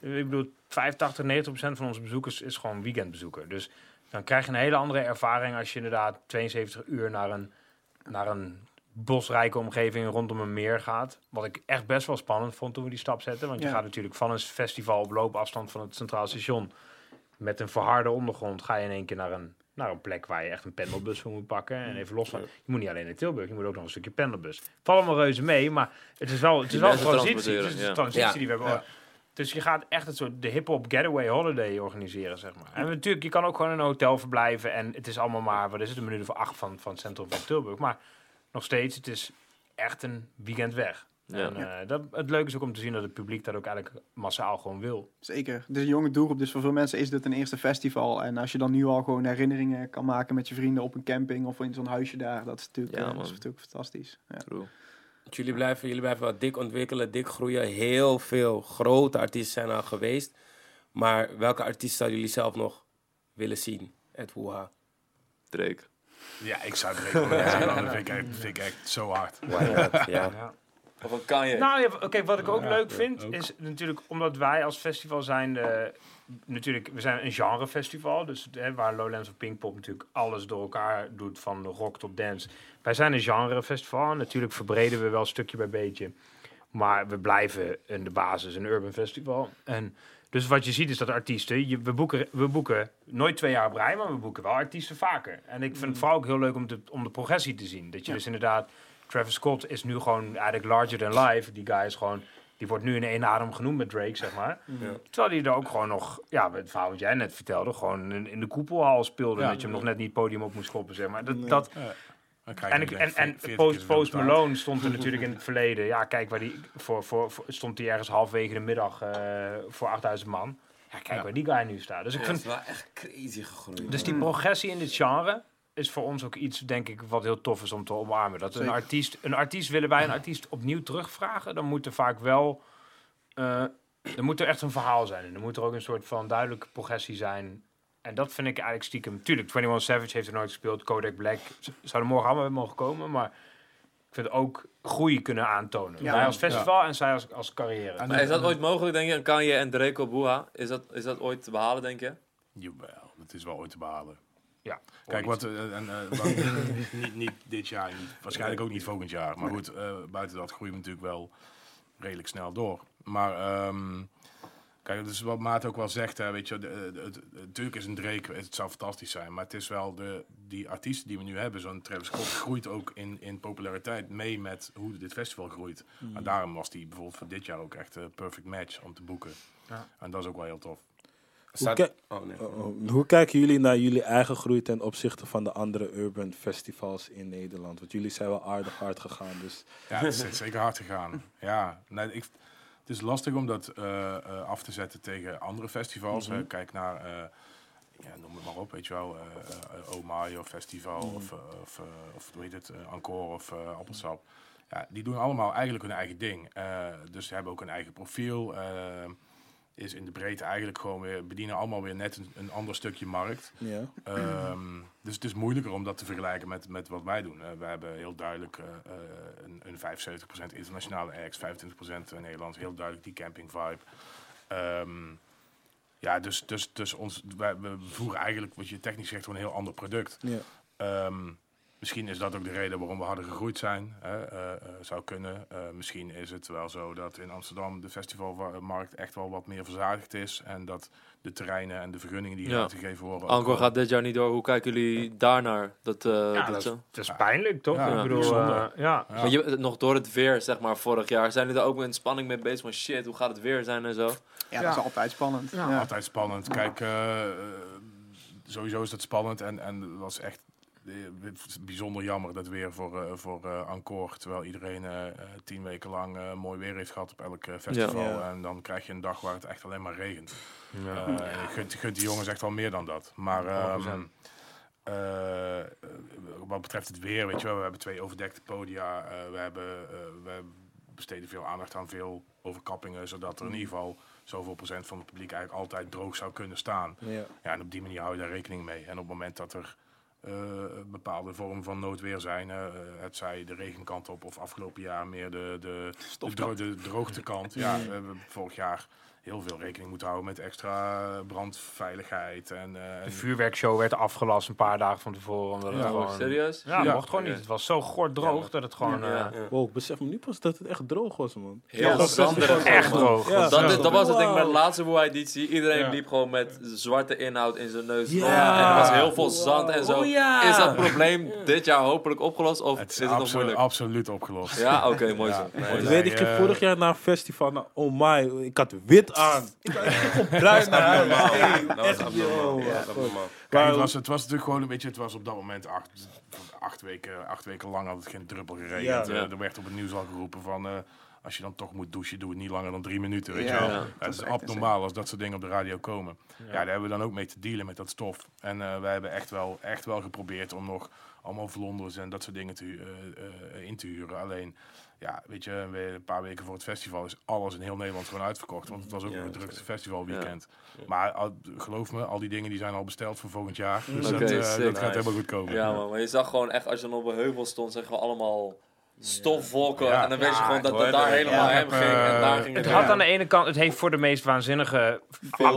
Ik bedoel, 85, 90 procent van onze bezoekers is gewoon weekendbezoeker. Dus dan krijg je een hele andere ervaring als je inderdaad 72 uur naar een, naar een bosrijke omgeving rondom een meer gaat. Wat ik echt best wel spannend vond toen we die stap zetten. Want je Ja. gaat natuurlijk van een festival op loopafstand van het Centraal Station... met een verharde ondergrond ga je in één keer naar een, naar een plek waar je echt een pendelbus voor moet pakken. En even los van... Je moet niet alleen in Tilburg, je moet ook nog een stukje pendelbus. Valt allemaal reuze mee, maar het is wel, het is wel een transitie. Het is een transitie Ja. die we hebben. Ja. Dus je gaat echt het soort de hip-hop getaway holiday organiseren, zeg maar. En natuurlijk, je kan ook gewoon in een hotel verblijven. En het is allemaal maar, wat is het, een minuut of acht van, van het centrum van Tilburg. Maar nog steeds, het is echt een weekend weg. Ja. En eh, dat, het leuke is ook om te zien dat het publiek dat ook eigenlijk massaal gewoon wil. Zeker. Het is een jonge doelgroep, dus voor veel mensen is dit een eerste festival. En als je dan nu al gewoon herinneringen kan maken met je vrienden op een camping of in zo'n huisje daar, dat is natuurlijk, Ja, eh, dat man. is natuurlijk fantastisch. Ja. True. Jullie blijven, jullie blijven wel dik ontwikkelen, dik groeien. Heel veel grote artiesten zijn al geweest. Maar welke artiest zouden jullie zelf nog willen zien? Het Woeha. Drake. Ja, ik zou het regelen. Dat vind ik, echt, vind ik echt zo hard. ja. Ja. Of een Kanye. Nou ja, oké, wat ik ook Ja, leuk ja, vind, ook. is natuurlijk omdat wij als festival zijn, de, natuurlijk, we zijn een genrefestival, dus hè, waar Lowlands of Pinkpop natuurlijk alles door elkaar doet, van rock tot dance. Wij zijn een genrefestival, en natuurlijk verbreden we wel stukje bij beetje, maar we blijven in de basis een urban festival. En dus wat je ziet is dat artiesten, je, we, boeken, we boeken nooit twee jaar op rij, maar we boeken wel artiesten vaker. En ik vind het vooral ook heel leuk om, te, om de progressie te zien. Dat je dus inderdaad, Travis Scott is nu gewoon eigenlijk larger than life. Die guy is gewoon, die wordt nu in één adem genoemd met Drake, zeg maar. Terwijl hij er ook gewoon nog, ja, het verhaal wat jij net vertelde, gewoon in, in de koepelhal speelde. Ja. dat je hem nog net niet het podium op moest schoppen, zeg maar. Dat, dat, en, ik, en, en 40 Post. Malone stond er natuurlijk in het verleden. Ja, kijk, waar die, voor, voor, voor- stond hij ergens halfwege de middag eh, voor 8000 man. Ja, kijk Ja. waar die guy nu staat. Dus ik Ja, vind, het is wel echt crazy gegroeid. dus die progressie in dit genre is voor ons ook iets, denk ik, wat heel tof is om te omarmen. Dat een artiest, een artiest willen wij een artiest opnieuw terugvragen, dan moet er vaak wel, eh er moet er echt een verhaal zijn. En er moet er ook een soort van duidelijke progressie zijn. En dat vind ik eigenlijk stiekem. Tuurlijk, 21 Savage heeft er nooit gespeeld. Kodak Black zou er morgen allemaal mogen komen. Maar ik vind ook groei kunnen aantonen. Ja. wij als festival en zij als, als carrière. En- Maar is dat ooit mogelijk, denk je? Een Kanye en Drake op Boeha? Is dat, is dat ooit te behalen, denk je? Jawel, dat is wel ooit te behalen. ja, Kijk, ooit. wat, eh, en, eh, wat- niet, niet dit jaar, niet, waarschijnlijk ook niet volgend jaar. Maar goed, eh, buiten dat groeien we natuurlijk wel redelijk snel door. Maar ehm, kijk, dat is wat Maat ook wel zegt. Hè, weet je, de, de, het- natuurlijk is een Drake, het zou fantastisch zijn. Maar het is wel de, die artiesten die we nu hebben, zo'n Travis Scott, groeit ook in, in populariteit mee met hoe dit festival groeit. En daarom was die bijvoorbeeld voor dit jaar ook echt een perfect match om te boeken. Ja. En dat is ook wel heel tof. Staat- Hoe, ki- Oh, nee. oh, oh. Hoe kijken jullie naar jullie eigen groei ten opzichte van de andere urban festivals in Nederland? Want jullie zijn wel aardig hard gegaan. Dus Ja, het is zeker hard gegaan. Ja, nee, ik, het is lastig om dat eh, eh, af te zetten tegen andere festivals. hè. Kijk naar, eh, ja, noem het maar op, weet je wel. Omaio Festival of, eh, of, eh, of hoe heet het, Encore of Appelsap. Ja, die doen allemaal eigenlijk hun eigen ding. Dus ze hebben ook een eigen profiel. Is in de breedte eigenlijk gewoon weer, bedienen allemaal weer net een, een ander stukje markt. Ja. Ehm, dus het is moeilijker om dat te vergelijken met, met wat wij doen. Eh, we hebben heel duidelijk eh, eh, een, een 75% internationale acts, 25% Nederlands, heel duidelijk die camping vibe. Ehm, ja, dus, dus, dus ons, wij, we voeren eigenlijk, wat je technisch zegt, gewoon een heel ander product. Ja. Ehm, misschien is dat ook de reden waarom we harder gegroeid zijn. Hè? eh, eh, zou kunnen. Eh, misschien is het wel zo dat in Amsterdam de festivalmarkt echt wel wat meer verzadigd is. En dat de terreinen en de vergunningen die Ja. uitgegeven worden. wel- gaat dit jaar niet door. Hoe kijken jullie daarnaar? Dat, eh, Ja, dat dat is, dat is pijnlijk, toch? Ja, ik bedoel, ja. Ja. Maar je, nog door het weer, zeg maar, vorig jaar. Zijn jullie er ook met spanning mee bezig? Van shit, hoe gaat het weer zijn en zo? Ja, dat is altijd spannend. Ja. Ja. Altijd spannend. Kijk, sowieso is dat spannend. En, en het was echt bijzonder jammer dat weer voor, eh voor eh Angkor. Terwijl iedereen eh, eh, tien weken lang eh, mooi weer heeft gehad op elk eh, festival. Ja. En dan krijg je een dag waar het echt alleen maar regent. Ja. Eh, gunt, gunt die jongens echt wel meer dan dat. Maar ehm, 100%. eh, eh, wat betreft het weer, weet je wel, we hebben twee overdekte podia. eh, we, hebben, eh, we besteden veel aandacht aan veel overkappingen, zodat er in ieder geval zoveel procent van het publiek eigenlijk altijd droog zou kunnen staan. Ja. Ja, en op die manier hou je daar rekening mee. En op het moment dat er eh, een bepaalde vorm van noodweer zijn, eh, het zij de regenkant op of afgelopen jaar meer de, de, de, de droogtekant. ja, we hebben vorig jaar heel veel rekening moeten houden met extra brandveiligheid. En, eh, De vuurwerkshow werd afgelast een paar dagen van tevoren. Omdat het Ja, gewoon, Serieus? Ja, Ja. mocht gewoon niet. Het was zo gort droog dat het gewoon... Ja. eh, Wow, ik besef me nu pas dat het echt droog was, man. Heel Ja, zanderig. echt droog. Ja. Dat, dat was het ding met de Wauw. laatste Woe-editie. Iedereen Ja. liep gewoon met zwarte inhoud in zijn neus. En er was heel veel zand en zo. Oh ja. Is dat probleem dit jaar hopelijk opgelost? Of het is is het nog moeilijk? absoluut opgelost. Ja, oké, mooi Ja. zo. Ik weet, ik vorig jaar naar een festival naar Oh My. Ik had wit aan. Ik had echt bruin naar huis. Hey, Dat was echt, abnormaal. yo. Dat was abnormaal. Kijk, het, was, het was natuurlijk gewoon een beetje, het was op dat moment acht, acht, weken, acht weken lang had het geen druppel geregend. Ja. Eh, er werd op het nieuws al geroepen van, eh, als je dan toch moet douchen, doe het niet langer dan drie minuten, weet Ja, je wel. ja. Ja, Dat het is abnormaal als dat soort dingen op de radio komen. Ja, daar hebben we dan ook mee te dealen met dat stof. En eh, wij hebben echt wel, echt wel geprobeerd om nog allemaal vlonders en dat soort dingen te, eh, eh, in te huren. Alleen, ja, weet je, we- een paar weken voor het festival is alles in heel Nederland gewoon uitverkocht. Want het was ook Ja, een drukste festivalweekend. Maar al- geloof me, al die dingen die zijn al besteld voor volgend jaar. Dus Oké, dat, eh, dat gaat Nice. helemaal goed komen. Ja, man. Maar je zag gewoon echt, als je dan op een heuvel stond, zeg je allemaal stofwolken. Ja. En dan weet je Ja, gewoon dat het daar helemaal Ja, hem ging. En daar ging Het het had aan de ene kant, het heeft voor de meest waanzinnige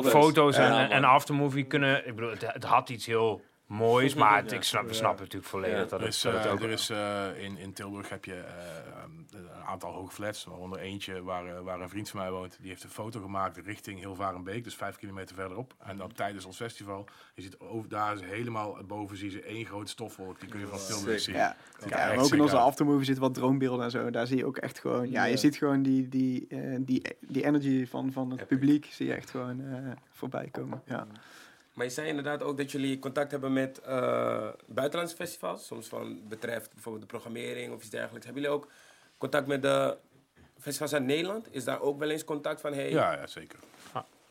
foto's en, Ja, en, aftermovie kunnen. Ik bedoel, het, het had iets heel moois, maar het- Ja. ik snap, we snappen natuurlijk volledig Ja. dat Er het, eh, ook... er is eh, in, in Tilburg heb je eh, ehm, een aantal hoogflats, waaronder eentje waar, eh, waar een vriend van mij woont. Die heeft een foto gemaakt richting Hilvarenbeek, dus vijf kilometer verderop. En dan tijdens ons festival, je ziet over, daar is helemaal boven zie je één grote stofwolk. Die kun je van Tilburg zien. Ja, ook in onze uit. aftermovie zitten wat droombeelden en zo. Daar zie je ook echt gewoon... Ja, Ja. je ziet gewoon die, die, eh, die, die energy van, van het Epic. publiek zie je echt gewoon eh, voorbij komen. Ja. Maar je zei inderdaad ook dat jullie contact hebben met eh, buitenlandse festivals. Soms van betreft bijvoorbeeld de programmering of iets dergelijks. Hebben jullie ook contact met de festivals uit Nederland? Is daar ook wel eens contact van? Hey, Ja, ja, zeker.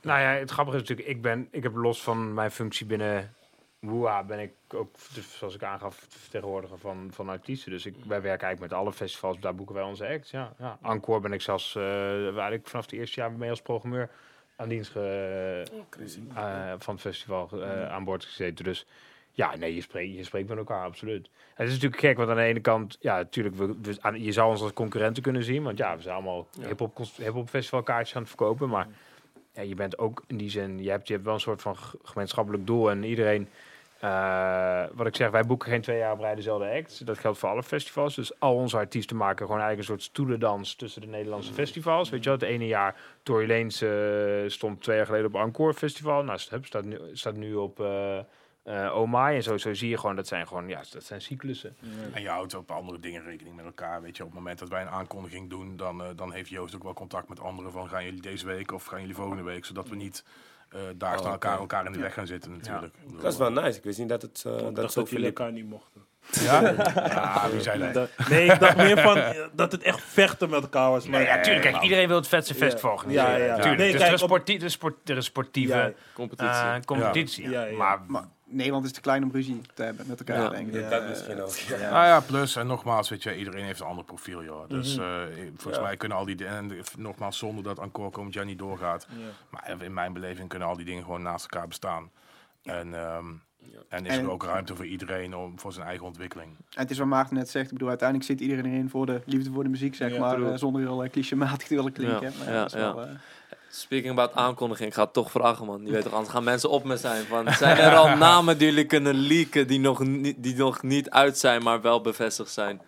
Nou ja, het grappige is natuurlijk, ik, ben, ik heb los van mijn functie binnen WUA ben ik ook, zoals ik aangaf, vertegenwoordiger van, van artiesten. Dus ik, wij werken eigenlijk met alle festivals, daar boeken wij onze acts. Ja, ja. Encore ben ik zelfs, eh eigenlijk vanaf het eerste jaar mee als programmeur aan dienst ge- eh, van het festival eh, aan boord gezeten. Dus ja, nee, je spreekt, je spreekt met elkaar, absoluut. Het is natuurlijk gek, want aan de ene kant, ja, natuurlijk, we, we- aan- je zou ons als concurrenten kunnen zien. Want ja, we zijn allemaal hip-hop cons- hip-hop festivalkaartjes aan het verkopen. Maar ja, je bent ook in die zin, je hebt, je hebt wel een soort van gemeenschappelijk doel. En iedereen, eh, wat ik zeg, wij boeken geen twee jaar op dezelfde act. Dat geldt voor alle festivals. Dus al onze artiesten maken gewoon een soort stoelendans tussen de Nederlandse festivals. Weet je wel, het ene jaar, Tory Lanez eh, stond twee jaar geleden op Encore Festival. Nou, staat nu, staat nu op eh eh Oh My. En zo, zie je gewoon, dat zijn gewoon, ja, dat zijn cyclussen. En je houdt op andere dingen rekening met elkaar. Weet je, op het moment dat wij een aankondiging doen, dan, dan heeft Joost ook wel contact met anderen van gaan jullie deze week of gaan jullie volgende week, zodat we niet eh daar Oh, elkaar, elkaar in de weg gaan zitten natuurlijk. Dat is wel nice. Ik wist niet dat het, eh, Ik dat zo dat jullie elkaar niet mochten. Ja? ja, wie zei dat? Nee, ik dacht meer van eh, dat het echt vechten met elkaar was. Maar Nee, ja, tuurlijk. Kijk, iedereen wil het vetste Ja. organiseren. Ja, ja. Tuurlijk. Nee, dus kijk, er is, sportieve Ja. Competitie. eh, competitie. Ja, ja. Maar Nederland is te klein om ruzie te hebben met elkaar, Ja. denk ik. Dat misschien ook. Nou ja, plus, en nogmaals, weet je, iedereen heeft een ander profiel, joh. Dus Mhm. eh, volgens mij kunnen al die dingen, en nogmaals, zonder dat Encore komend jaar niet doorgaat. Maar in mijn beleving kunnen al die dingen gewoon naast elkaar bestaan. En, ehm, en is En- er ook ruimte voor iedereen om, voor zijn eigen ontwikkeling. En het is wat Maarten net zegt. Ik bedoel, uiteindelijk zit iedereen erin voor de liefde voor de muziek, zeg Ja, maar. eh, zonder heel uh, clichématig te willen klinken. Ja, maar ja, ja. wel, eh, Speaking about aankondiging, ik ga het toch vragen, man. Je weet toch, anders gaan mensen op me zijn. Van, zijn er al namen die jullie kunnen leaken die nog, niet, die nog niet uit zijn, maar wel bevestigd zijn?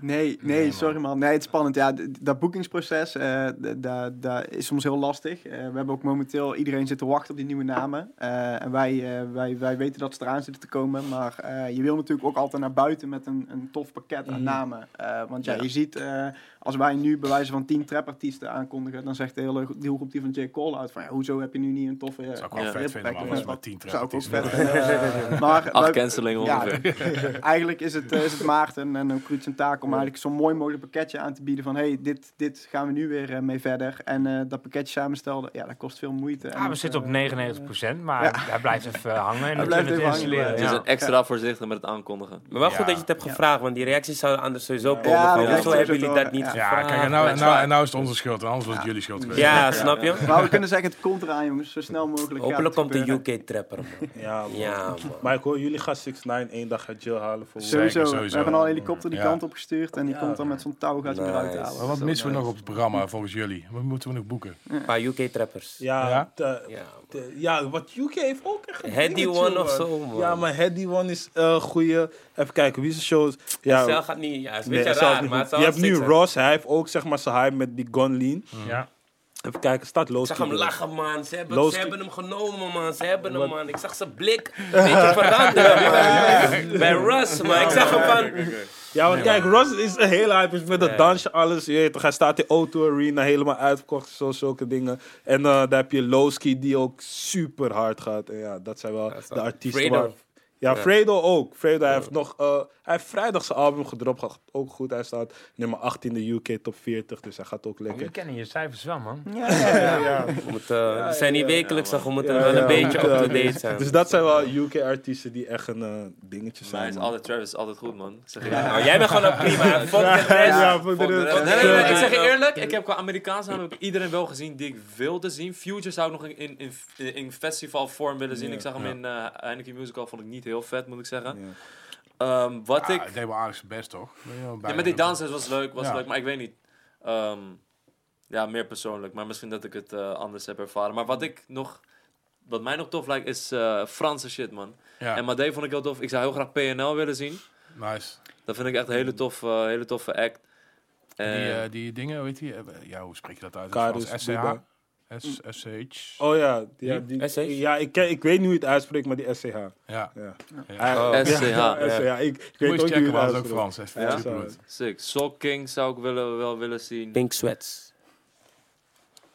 Nee, nee, sorry man. Nee, het is spannend. Ja, dat boekingsproces, eh, d- da- da is soms heel lastig. Eh, we hebben ook momenteel, iedereen zit te wachten op die nieuwe namen. Eh, en wij, eh, wij, wij weten dat ze eraan zitten te komen. Maar eh, je wil natuurlijk ook altijd naar buiten met een, een tof pakket aan namen. Eh, want ja, Ja. je ziet, eh, als wij nu bij wijze van tien trapartiesten aankondigen, dan zegt de hele doelgroep die van J. Cole uit van, ja, hoezo heb je nu niet een toffe... Dat zou ik wel Ja. vet vinden, Rippack man, of als wat? met tien Zou ik ook trappartiesten vet vinden. maar Acht wij- cancelingen ja, ongeveer. eigenlijk is het, eh, is het Maarten en ook Ruud zijn taak om eigenlijk zo mooi mogelijk pakketje aan te bieden van hey, dit, dit gaan we nu weer eh, mee verder. En eh, dat pakketje samenstellen, ja, dat kost veel moeite. Ja, we zitten op eh, 99%, maar Ja. hij blijft even hangen. En Hij blijft even installeren. een extra voorzichtig met het aankondigen. Maar wel Ja. goed dat je het hebt gevraagd, want die reacties zouden anders sowieso komen. Hoezo hebben jullie dat niet ja. Kijk, en nou, en nou, en nou is het onze schuld, en anders was het jullie schuld geweest. Ja, snap je? Maar we kunnen zeggen, het komt eraan jongens, zo snel mogelijk Hopelijk het komt de. UK-trapper. Ja, man. Ja, man. Maar ik hoor, jullie gaan 6 9 één dag uit jail halen voor Zeker, Sowieso. We hebben al een helikopter die Ja. kant op gestuurd en die Ja. komt dan met zo'n touw gaat eruit halen. Maar wat Zo missen we nog op het programma volgens jullie? Wat moeten we nog boeken? Een paar UK-trappers. Ja, Ja? wat UK heeft ook echt een Heady One of zo, man. Ja, maar Heady One is een goeie. Even kijken, wie is de shows? Ja, Cel gaat niet... Ja, is een nee, beetje zelfs raar, niet maar het Je hebt nu zijn. Ross, hij heeft ook zeg maar zijn hype met die Gun Lean. Ja. Even kijken, staat Ik Loos. zag hem lachen, man. Ze hebben, ze hebben hem genomen, man. Ze hebben hem, man. Ik zag zijn blik een beetje veranderen, man. Bij Russ, man. Ik zag hem van... Ja, want kijk, Ross is een hele hype is met het Ja. dansje, alles. Je weet toch, hij staat in Auto Arena helemaal uitverkocht, zo, zulke dingen. En eh, daar heb je Lowski die ook super hard gaat. En ja, dat zijn wel de artiesten waar... Ja, Fredo ook. Fredo hij heeft nog... eh, hij heeft vrijdag zijn album gedropt, gaat ook goed. Hij staat nummer 8 in de UK top 40, dus hij gaat ook lekker. Jullie kennen je cijfers wel, man. Ja, ja, ja. Ja, We, moeten, we zijn niet wekelijks, toch? We moeten Ja, wel ja, een beetje ja, up-to-date zijn. Dus dat zijn wel UK-artiesten die echt een eh, dingetje Maar zijn. hij is altijd Travis, is altijd goed, man. Ik zeg je jij bent gewoon een prima. Fuck ik zeg je eerlijk, ik heb qua Amerikaanse naam iedereen wel gezien die ik wilde zien. Future zou ik nog in, in, in, festivalvorm willen zien. Ik zag hem in eh Heineken Musical, vond ik niet heel vet, moet ik zeggen. Ehm, wat Ja, ik... het deed wel aardig zijn best, toch? Ja, met die dansen was leuk, was Ja. leuk, maar ik weet niet. Ehm, ja, meer persoonlijk, maar misschien dat ik het eh, anders heb ervaren. Maar wat ik nog, wat mij nog tof lijkt, is eh, Franse shit, man. Ja, En Made vond ik heel tof. Ik zou heel graag PNL willen zien. nice. Dat vind ik echt een hele, tof, eh, hele toffe act. Die, En- die dingen, weet je, ja, hoe spreek je dat uit? Karus, Frans? SCH? Biba. S- SCH? Oh ja, ja, die, SH? ja ik, ken, ik weet niet hoe je het uitspreekt, maar die SCH. Ja. Ja. Ja. Oh. Ja, SCH, ja. Ik, ik weet ook niet hoe het ook. Frans. hè. Ja. Sick. Soul King zou ik willen, wel willen zien. Pink Sweats.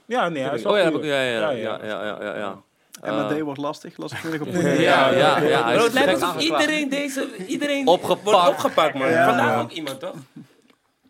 Ja, nee, hij is Oh ja, goed. heb ik- ja, ja, ja, Ja, ja, ja, ja, ja. En Eh, met D wordt lastig, las ik op Ja, ja, ja. het lijkt alsof iedereen deze... Iedereen Opgepakt. wordt opgepakt, man. Ja. Vandaag Ja. ook iemand, toch?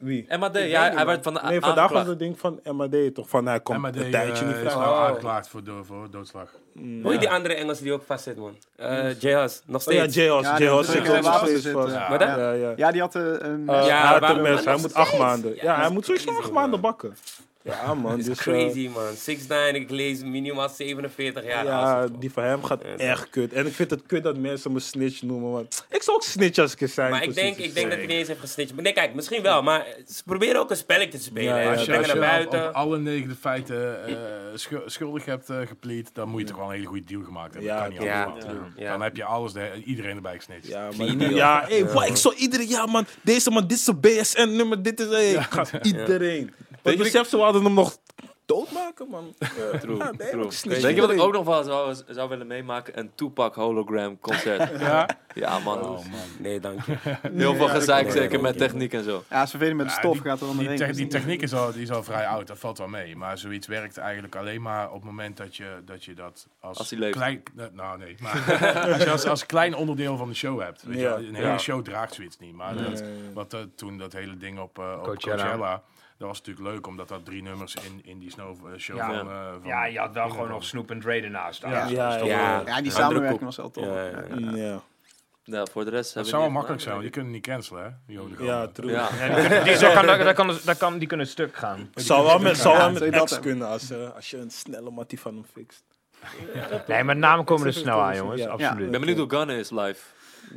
Wie? MAD, ja, hij man. werd van de Nee, vandaag was het ding van MAD toch? Van hij komt MAD een tijdje niet eh, is vrij. nou Oh. aangeklaagd voor, do- voor doodslag. Hoe heet die andere Engels die ook vast zit, man? Eh J-Hus, nog Oh ja, steeds. J-Hos. Ja, J-Hos had zit nog steeds vast. Ja. Die had eh, een... Eh, Ja, hij had een mes, hij moet acht maanden. Ja, hij moet sowieso acht maanden bakken. Ja, man. Dat is Dus, eh, crazy, man. 6 9 ik lees minimaal 47 jaar Ja, die van hem gaat Ja, echt kut. En ik vind het kut dat mensen me snitch noemen. Want ik zou ook snitch als ik er zijn. Maar ik denk, ik denk dat hij niet eens heeft gesnitcht. Maar nee, kijk, misschien wel. Maar ze proberen ook een spelletje te spelen. Ja, Als je, als je op, buiten. op alle negen de feiten eh, schu- schuldig hebt uh, gepleed, dan moet je toch wel een hele goede deal gemaakt hebben. Ja, dat kan niet ja, anders. ja, man. ja. Dan heb je alles, de, iedereen erbij gesnitcht. Ja, maar, ja, hey, wat, ik zou iedereen, ja man, deze man, dit is zijn BSN-nummer, dit is, hey, gaat iedereen. Want je- besef ze, we hadden hem nog doodmaken, man. Ja, True, ja, nee, true. Weet je wat ik ook nog wel zou, zou willen meemaken? Een Tupac hologram concert. Ja? ja, man. Oh man. Nee, dank je. Heel veel Ja, gezeik, zeker nee, met techniek en zo. Ja, als vervelend met de Ja, stof die- gaat er Die, onderheen. te- dus die techniek is al, die is al vrij oud, dat valt wel mee. Maar zoiets werkt eigenlijk alleen maar op het moment dat je dat, je dat als, Als hij leeft. klein... Nou, nee. Maar als je als, als klein onderdeel van de show hebt. Weet je, een hele Ja. show draagt zoiets niet. Maar Nee. dat, wat, eh, toen dat hele ding op, eh, op Coachella. Dat was natuurlijk leuk, omdat dat drie nummers in, in die snow eh, show Ja. van, eh, van... Ja, je had wel gewoon nog Snoop en Dre ernaast staan. Ja. Ja, toch ja. wel- Ja, die samenwerking was wel tof. Ja, ja, ja. Ja, Ja, voor de rest Dat hebben zou wel we makkelijk zijn, want die kunnen niet cancelen, hè? Die ja true. Ja. Ja, die kunnen- die- zo kan- dat- dat kan- dat kan- Die kunnen stuk gaan. Zou wel met, zou wel Ja, met dat kunnen als, eh, als je een snelle mattie van hem fixt. Nee, maar namen komen er snel aan, jongens. Ja. Ik Absoluut. ben benieuwd hoe Gunna is live.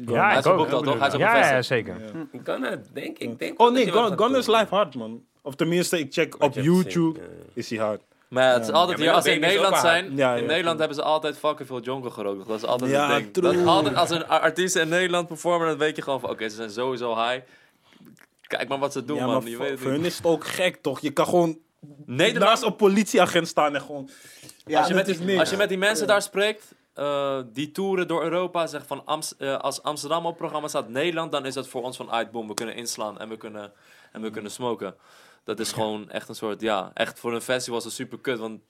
Ja, hij is ook. toch? Hij is Ja, ja, zeker. Ja. Kan het, denk ik. Denk Oh nee, hij wel Gun, gaat Gun is live hard, man. Of tenminste, ik check op YouTube, is hij hard. Maar ja, het is altijd Ja, als ze in Nederland zijn, Ja, ja, in Nederland hebben ze altijd fucking veel jonker gerookt. Dat is altijd Ja, het ding. true. Dat, altijd als een artiest in Nederland performen, dan weet je gewoon van, oké, ze zijn sowieso high. Kijk maar wat ze doen, ja, man. Je voor, weet voor niet. hun is het ook gek, toch? Je kan gewoon Nederland, naast een politieagent staan en gewoon... Ja, als, je met die, als je met die mensen daar spreekt, eh, die toeren door Europa, zeg van eh, als Amsterdam op programma staat Nederland, dan is dat voor ons van uit, boom, we kunnen inslaan en we kunnen, en we kunnen smoken. Dat is gewoon echt een soort, ja, echt voor een festival is het super kut, want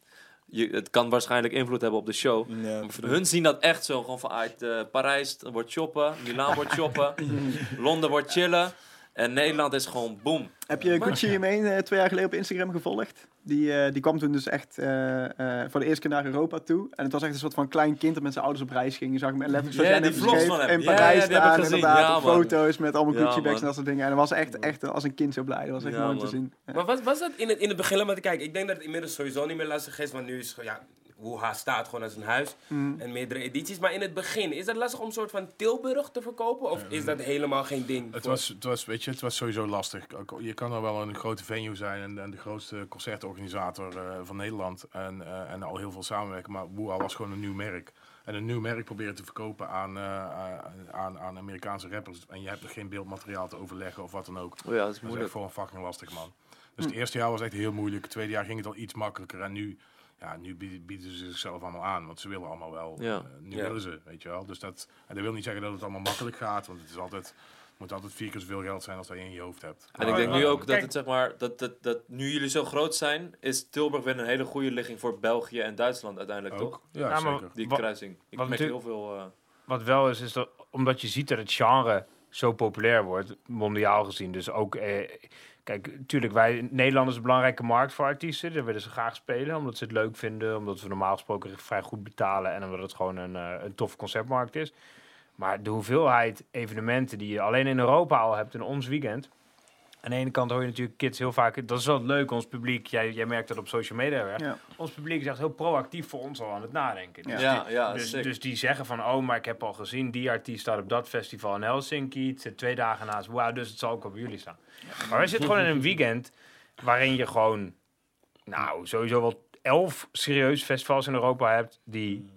je, het kan waarschijnlijk invloed hebben op de show. Ja, hun zien dat echt zo, gewoon vanuit eh, Parijs wordt choppen, Milaan wordt choppen, Londen wordt chillen en Nederland is gewoon boom. Heb je Gucci Mane eh, twee jaar geleden op Instagram gevolgd? Die, eh, die kwam toen dus echt eh, eh, voor de eerste keer naar Europa toe. En het was echt een soort van klein kind dat met zijn ouders op reis ging. Je zag hem letterlijk net die vlogs van hem. in Parijs ja, staan. Inderdaad, Ja, man. foto's met allemaal Ja, Gucci bags en dat soort dingen. En dat was echt, echt als een kind zo blij. Dat was echt Ja, mooi om te zien. Ja. Maar was, was dat in het, in het begin, maar kijk, ik denk dat het inmiddels sowieso niet meer lastig is, want nu is ja, hoe haar staat gewoon als een huis Mm. en meerdere edities. Maar in het begin, is dat lastig om een soort van Tilburg te verkopen of is dat helemaal geen ding? Het voor- was, het, was, weet je, het was sowieso lastig. Je kan er wel een grote venue zijn en, en de grootste concertorganisator eh, van Nederland. En, eh, en al heel veel samenwerken. Maar Woeha was gewoon een nieuw merk. En een nieuw merk proberen te verkopen aan, eh, aan, aan Amerikaanse rappers. En je hebt er geen beeldmateriaal te overleggen of wat dan ook. Oh ja, dat is Dat is echt moeilijk. voor een fucking lastig, man. Dus het eerste jaar was echt heel moeilijk. Het tweede jaar ging het al iets makkelijker. En nu, ja, nu bieden, ze zichzelf allemaal aan. Want ze willen allemaal wel. Ja. eh, nu Ja. willen ze, weet je wel. Dus dat, en dat wil niet zeggen dat het allemaal makkelijk gaat. Want het is altijd, moet altijd vier keer zoveel geld zijn als dat je in je hoofd hebt. En ik denk nu ook dat het zeg maar, dat, dat, dat nu jullie zo groot zijn, is Tilburg weer een hele goede ligging voor België en Duitsland uiteindelijk, toch? ook. Ja, Ja, maar- zeker. Die kruising. Ik wat merk heel veel. eh, Wat wel is, is dat omdat je ziet dat het genre zo populair wordt, mondiaal gezien. Dus ook, eh, kijk, natuurlijk, wij Nederland is een belangrijke markt voor artiesten. Daar willen ze graag spelen, omdat ze het leuk vinden, omdat we normaal gesproken vrij goed betalen en omdat het gewoon een, eh, een tof concertmarkt is. Maar de hoeveelheid evenementen die je alleen in Europa al hebt in ons weekend. Aan de ene kant hoor je natuurlijk kids heel vaak, dat is wel leuk, ons publiek, jij, jij merkt dat op social media weer. Ja. Ons publiek is echt heel proactief voor ons al aan het nadenken. Dus Ja, die- ja, dus, dus die zeggen van, oh, maar ik heb al gezien, die artiest staat op dat festival in Helsinki. Het zit twee dagen naast, wauw, dus het zal ook op jullie staan. Maar we zitten gewoon in een weekend waarin je gewoon, nou, sowieso wel elf serieus festivals in Europa hebt die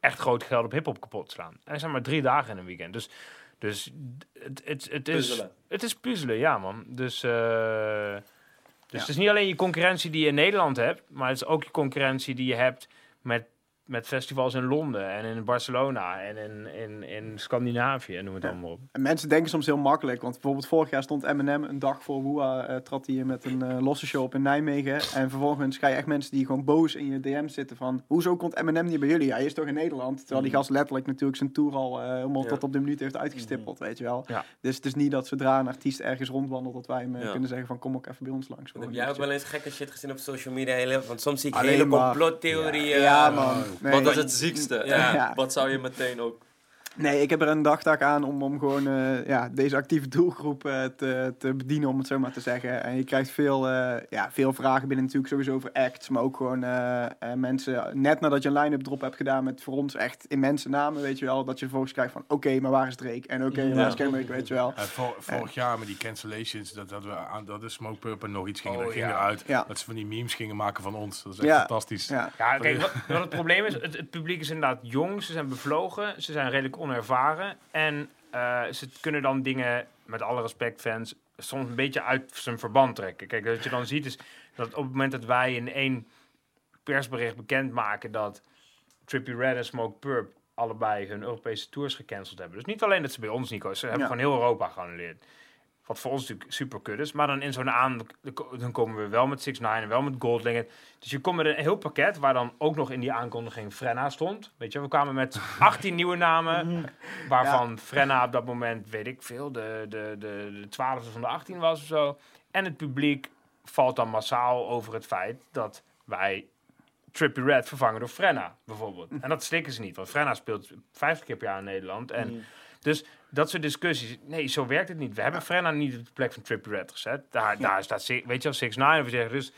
echt groot geld op hip-hop kapot slaan. En er zijn maar drie dagen in een weekend. Dus, dus het, het, het, is, Puzzelen. het is puzzelen, ja, man. Dus, eh, dus Ja. het is niet alleen je concurrentie die je in Nederland hebt, maar het is ook je concurrentie die je hebt met, met festivals in Londen en in Barcelona en in, in, in Scandinavië en noem het Ja. allemaal op. En mensen denken soms heel makkelijk, want bijvoorbeeld vorig jaar stond Eminem een dag voor Woeha, eh trad hij met een eh, losse show op in Nijmegen. En vervolgens krijg je echt mensen die gewoon boos in je DM zitten van, hoezo komt Eminem niet bij jullie? Hij is toch in Nederland? Terwijl die gast letterlijk natuurlijk zijn tour al eh, helemaal Ja. tot op de minuut heeft uitgestippeld, weet je wel. Ja. Dus het is niet dat zodra een artiest ergens rondwandelt, dat wij hem Ja. kunnen zeggen van, kom ook even bij ons langs. Heb jij ook wel eens gekke shit gezien op social media? Want soms zie ik Alleen hele complottheorieën. Ja, man. Nee. Wat is het ziekste? Ja. Wat zou je meteen ook... Nee, ik heb er een dagtaak aan om, om gewoon eh, ja, deze actieve doelgroep eh, te, te bedienen, om het zo maar te zeggen. En je krijgt veel, eh, ja, veel vragen binnen natuurlijk sowieso over acts, maar ook gewoon eh, eh, mensen, net nadat je een line-up drop hebt gedaan met voor ons echt immense namen, weet je wel, dat je vervolgens krijgt van oké, maar waar is Drake? En oké, Ja. waar is Kendrick, weet je wel. Vor- vorig jaar met die cancellations, dat, dat we aan dat de Smoke Purple nog iets gingen, Oh, dat ging ja. eruit. Ja. Dat ze van die memes gingen maken van ons. Dat is echt Ja. fantastisch. Ja, Ja, kijk, wat, wat het probleem is, het, het publiek is inderdaad jong, ze zijn bevlogen, ze zijn redelijk onervaren. En eh, ze kunnen dan dingen, met alle respect fans, soms een beetje uit zijn verband trekken. Kijk, wat je dan ziet is dat op het moment dat wij in één persbericht bekendmaken dat Trippie Red en Smoke Purp allebei hun Europese tours gecanceld hebben. Dus niet alleen dat ze bij ons niet komen, ze hebben Ja. gewoon heel Europa geannuleerd. Wat voor ons natuurlijk super kut is. Maar dan in zo'n aan, dan komen we wel met 6 9 en wel met Goldlingen. Dus je komt met een heel pakket waar dan ook nog in die aankondiging Frenna stond. Weet je, we kwamen met 18 nieuwe namen. Waarvan Frenna op dat moment, weet ik veel, de, de, de, de 12e van de 18 was of zo. En het publiek valt dan massaal over het feit dat wij Trippie Red vervangen door Frenna, bijvoorbeeld. En dat slikken ze niet, want Frenna speelt 50 keer per jaar in Nederland. En dus dat soort discussies, nee, zo werkt het niet. We hebben Frenna niet op de plek van Trippie Red gezet. Daar, daar staat, weet je wel, 6 9 over zeggen. Dus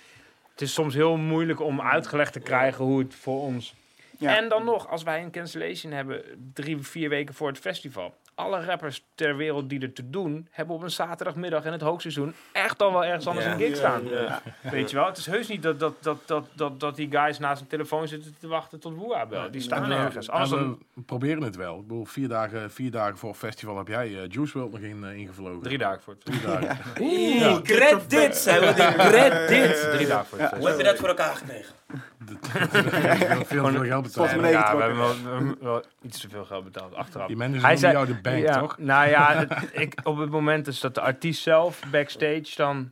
het is soms heel moeilijk om uitgelegd te krijgen hoe het voor ons... Ja. En dan nog, als wij een cancellation hebben, drie, vier weken voor het festival. Alle rappers ter wereld die er te doen, hebben op een zaterdagmiddag in het hoogseizoen echt dan wel ergens anders een gig staan. Ja. Weet je wel, het is heus niet dat, dat, dat, dat, dat, dat die guys naast een telefoon zitten te wachten tot Woeha belt. Die staan we- ergens. Anders en dan we proberen het wel. Ik bedoel, vier dagen, vier dagen voor het festival heb jij eh, Juice WRLD nog in, eh, ingevlogen. drie dagen voor het Drie dagen. Oeh, credits! Hij wil die credits! Drie dagen voor het Hoe festival. heb je dat voor elkaar gekregen? veel, veel, veel geld betaald. Ja, we hebben wel, we hebben wel iets te veel geld betaald achteraf. Die manager Hij zei- jou de bank, ja, toch? Nou ja, het- ik, op het moment is dat de artiest zelf backstage dan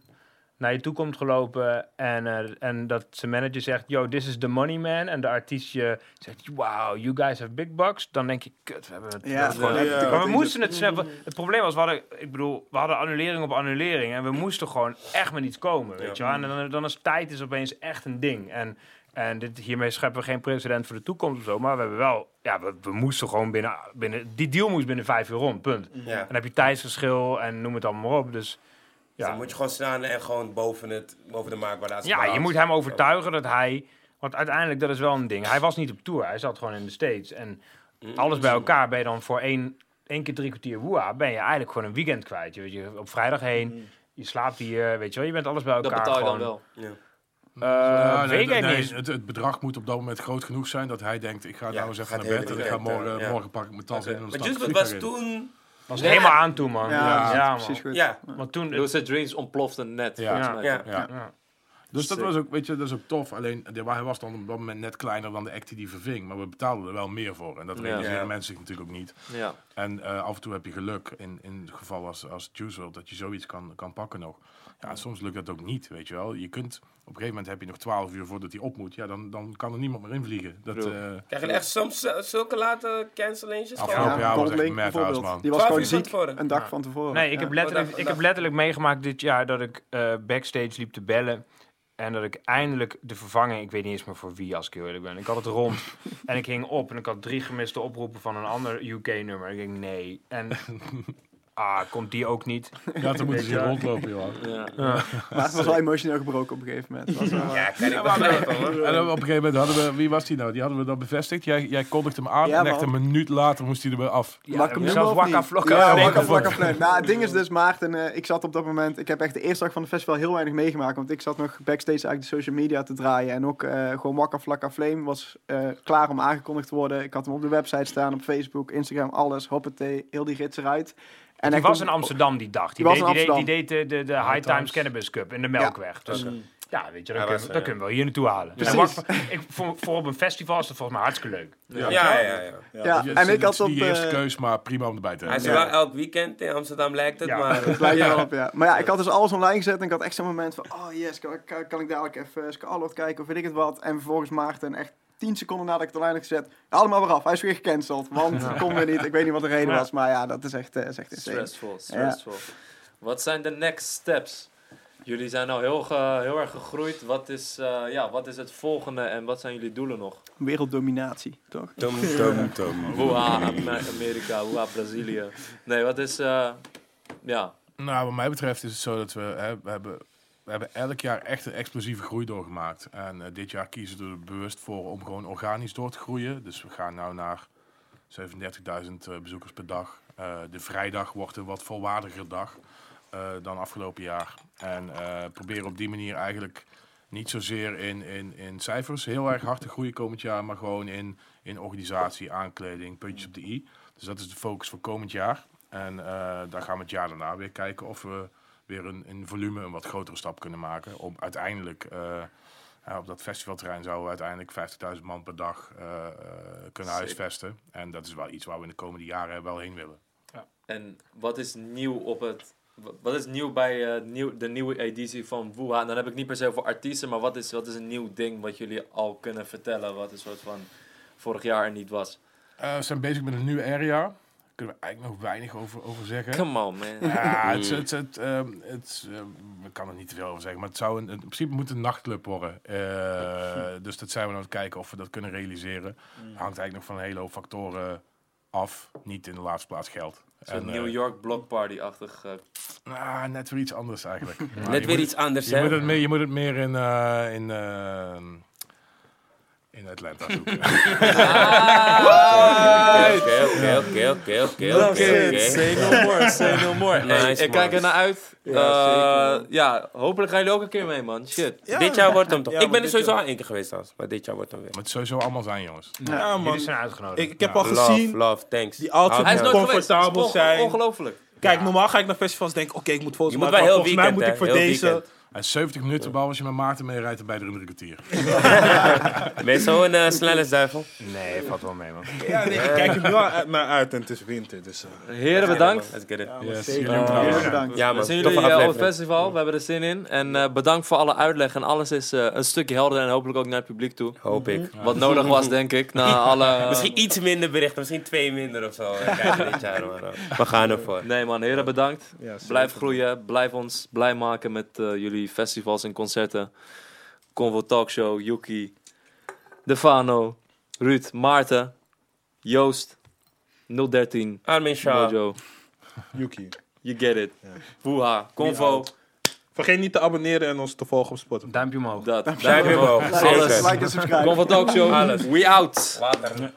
naar je toe komt gelopen en, eh, en dat zijn manager zegt, yo, this is the money man. En de artiest je zegt, wow, you guys have big bucks. Dan denk je, kut, we hebben het. Ja, dat is gewoon- ja, ja. Maar we moesten het snel. Het probleem was, we hadden, ik bedoel, we hadden annulering op annulering. En we moesten gewoon echt met iets komen, weet je wel. En dan, dan is tijd is opeens echt een ding. En, en dit, hiermee scheppen we geen precedent voor de toekomst of zo. Maar we hebben wel, ja, we, we moesten gewoon binnen, binnen, die deal moest binnen vijf uur rond, punt. Ja. Dan heb je tijdsverschil en noem het allemaal maar op. Dus Dus ja, dan moet je gewoon staan en gewoon boven, het, boven de maakbaarheid. ja je moet hem overtuigen dat hij... Want uiteindelijk, dat is wel een ding. Hij was niet op tour, hij zat gewoon in de States. En alles bij elkaar ben je dan voor één, één keer drie kwartier woeha... ben je eigenlijk gewoon een weekend kwijt. Je, weet je op vrijdag heen, je slaapt hier, weet je wel. Je bent alles bij elkaar Dat betaal je dan wel. Ja. Eh, Ja, weet nee, nee, niet. het, het bedrag moet op dat moment groot genoeg zijn dat hij denkt, ik ga Ja, nou eens even naar bed en ik ga morgen, eh, ja. morgen pak ik mijn tas in en dan Maar WRLD was toen... was helemaal aan toe, man. Ja, Ja, ja, man. precies goed. Ja, Want toen... Lucid Dreams ontplofte net, Ja. volgens Ja. mij. ja. Ja. ja. Dus dat was ook, weet je, dat is ook tof. Alleen, hij was dan op dat moment net kleiner dan de act die die verving. Maar we betaalden er wel meer voor. En dat realiseren Ja. mensen zich natuurlijk ook niet. Ja. En eh, af en toe heb je geluk, in, in het geval als, als Juice WRLD, dat je zoiets kan, kan pakken nog. Ja, soms lukt dat ook niet, weet je wel. Je kunt, op een gegeven moment heb je nog 12 uur voordat hij op moet. Ja, dan, dan kan er niemand meer invliegen. Dat, eh, Krijg je echt soms eh, zulke late cancellations? Afgelopen jaar was echt een man. Die was 12 gewoon ziek een dag van tevoren. Nee, ik Ja. heb, letterlijk, ik heb letterlijk meegemaakt dit jaar dat ik eh, backstage liep te bellen. En dat ik eindelijk de vervanging, ik weet niet eens meer voor wie als ik heel eerlijk ben. Ik had het rond en ik hing op en ik had drie gemiste oproepen van een ander UK-nummer. Ik denk nee. En ah, komt die ook niet? ja, dan moeten ze hier rondlopen, joh. Ja. Maar het was wel emotioneel gebroken op een gegeven moment. Was wel, Ja, kan ik begrijpen hoor. En op een gegeven moment hadden we, wie was die nou? Die hadden we dan bevestigd. Jij, jij kondigde hem aan Ja, en echt een minuut later moest hij er weer af. Ja, ik hem Wakka. Ja, Wakka. Nou, het ding is dus, Maarten, eh, ik zat op dat moment... Ik heb echt de eerste dag van het festival heel weinig meegemaakt. Want ik zat nog backstage eigenlijk de social media te draaien. En ook eh, gewoon Wakka Flocka Flame was eh, klaar om aangekondigd te worden. Ik had hem op de website staan, op Facebook, Instagram, alles. Hoppatee, heel die rits eruit. En Die was in Amsterdam die dag. Die, Die deed, die, deed, die deed de, de, de High Times. Times Cannabis Cup in de Melkweg. Dus ja, weet je, dan, Hij kunnen, was, we- eh, dan kunnen we wel hier naartoe halen. Ik, voor, voor op een festival is dat volgens mij hartstikke leuk. Ja, ja, ja. ja. Ja, is- en ik had is op... je eerste eh, keus, maar prima om erbij te Hij is hebben. er wel elk weekend in Amsterdam lijkt het, Ja. maar... Het lijkt wel op, ja. Maar ja, ik had dus alles online gezet en ik had echt zo'n moment van... Oh yes, kan, kan, kan ik dadelijk even Scarlett kijken of weet ik het wat. En vervolgens Maarten echt 10 seconden nadat ik het online had gezet... Haal hem maar weer af, hij is weer gecanceld. Want het kon weer niet. Ik weet niet wat de reden Ja. was, maar ja, dat is echt, eh, is echt insane. Stressful, stressful. Wat zijn de next steps? Jullie zijn al heel, ge- heel erg gegroeid. Wat is, eh, ja, wat is het volgende en wat zijn jullie doelen nog? Werelddominatie, toch? Tom, tom, tom. Woeha, Amer- Amerika, woeha, Brazilië. Nee, wat is... eh, ja, Nou, wat mij betreft is het zo dat we, hè, we hebben, we hebben elk jaar echt een explosieve groei doorgemaakt. En eh, dit jaar kiezen we er bewust voor om gewoon organisch door te groeien. Dus we gaan nou naar 37.000 eh, bezoekers per dag. Eh, de vrijdag wordt een wat volwaardiger dag dan afgelopen jaar. En proberen op die manier eigenlijk niet zozeer in, in, in cijfers heel erg hard te groeien komend jaar, maar gewoon in, in organisatie, aankleding, puntjes op de i. Dus dat is de focus voor komend jaar. En daar gaan we het jaar daarna weer kijken of we weer een, in volume een wat grotere stap kunnen maken. Om uiteindelijk eh, Ja, op dat festivalterrein zouden we uiteindelijk 50.000 man per dag eh, eh, kunnen huisvesten. En dat is wel iets waar we in de komende jaren wel heen willen. En wat is nieuw op het... wa- Wat is nieuw bij eh, nieuw, de nieuwe editie van Wuha? En dan heb ik niet per se over artiesten, maar wat is, wat is een nieuw ding wat jullie al kunnen vertellen? Wat een soort van vorig jaar er niet was? Eh, we zijn bezig met een nieuwe area. Kunnen we eigenlijk nog weinig over, over zeggen. Come on, man. Ja, het, het, het, ehm, het, ehm, ik kan er niet te veel over zeggen, maar het zou een, in principe moet een nachtclub worden. Eh, dus dat zijn we aan het kijken of we dat kunnen realiseren. Hangt eigenlijk nog van een hele hoop factoren af. Niet in de laatste plaats geld. Zo'n En, eh, New York Block Party-achtig. eh, nou, net weer iets anders eigenlijk. Net weer moet iets anders, Je moet, het meer, je moet het meer in, in, eh, in Atlanta zoeken. Oké, oké, oké, oké, oké, oké, oké. Say no more, say no more. Nice, Hey, ik kijk er naar uit. Ja, man. ja, hopelijk gaan jullie ook een keer mee, man. Shit. Ja, Dit jaar wordt hem toch? Ja, ik ben er sowieso al één keer geweest maar dit jaar wordt hem weer. Het moet sowieso allemaal zijn, jongens. Ja, man. Jullie zijn uitgenodigd. Ik, ik heb Ja. al gezien, Love, love, thanks. die is geweest. comfortabel is zijn. Ongelooflijk. Kijk, normaal ga ik naar festivals en denk oké, ik moet foto's Je moet maken. wel maar heel volgens mij weekend, moet ik voor deze... weekend. En 70 minuten, behalve als je met Maarten mee rijdt, dan bij de een kwartier. Ben je zo'n eh, snelle zuivel? Nee, valt wel mee, man. Ja, nee, ik kijk er nu al uit- naar uit en het is winter. Dus, eh, Heren, bedankt. Let's get it. Yes, zeker. jullie ook Eh, bedankt. Ja We zien jullie eh, op het festival. We hebben er zin in. En eh, bedankt voor alle uitleg. En alles is eh, een stukje helder en hopelijk ook naar het publiek toe. Hoop ik. Wat nodig was, denk ik. Na alle... Misschien iets minder berichten, misschien twee minder of zo. Kijk, dit jaar, maar, We gaan ervoor. Nee man, heren bedankt. ja. Blijf groeien. Blijf ons blij maken met eh, jullie festivals en concerten. Convo Talkshow, Yuki, Defano, Ruud, Maarten, Joost, 013, Armin Shah. Mojo. Yuki. You get it. Woeha, Convo, Vergeet niet te abonneren en ons te volgen op Spotify. Duimpje omhoog. dat. Duimpje omhoog, Alles. Like en subscribe. Convo Talkshow, Alles. we out. Later.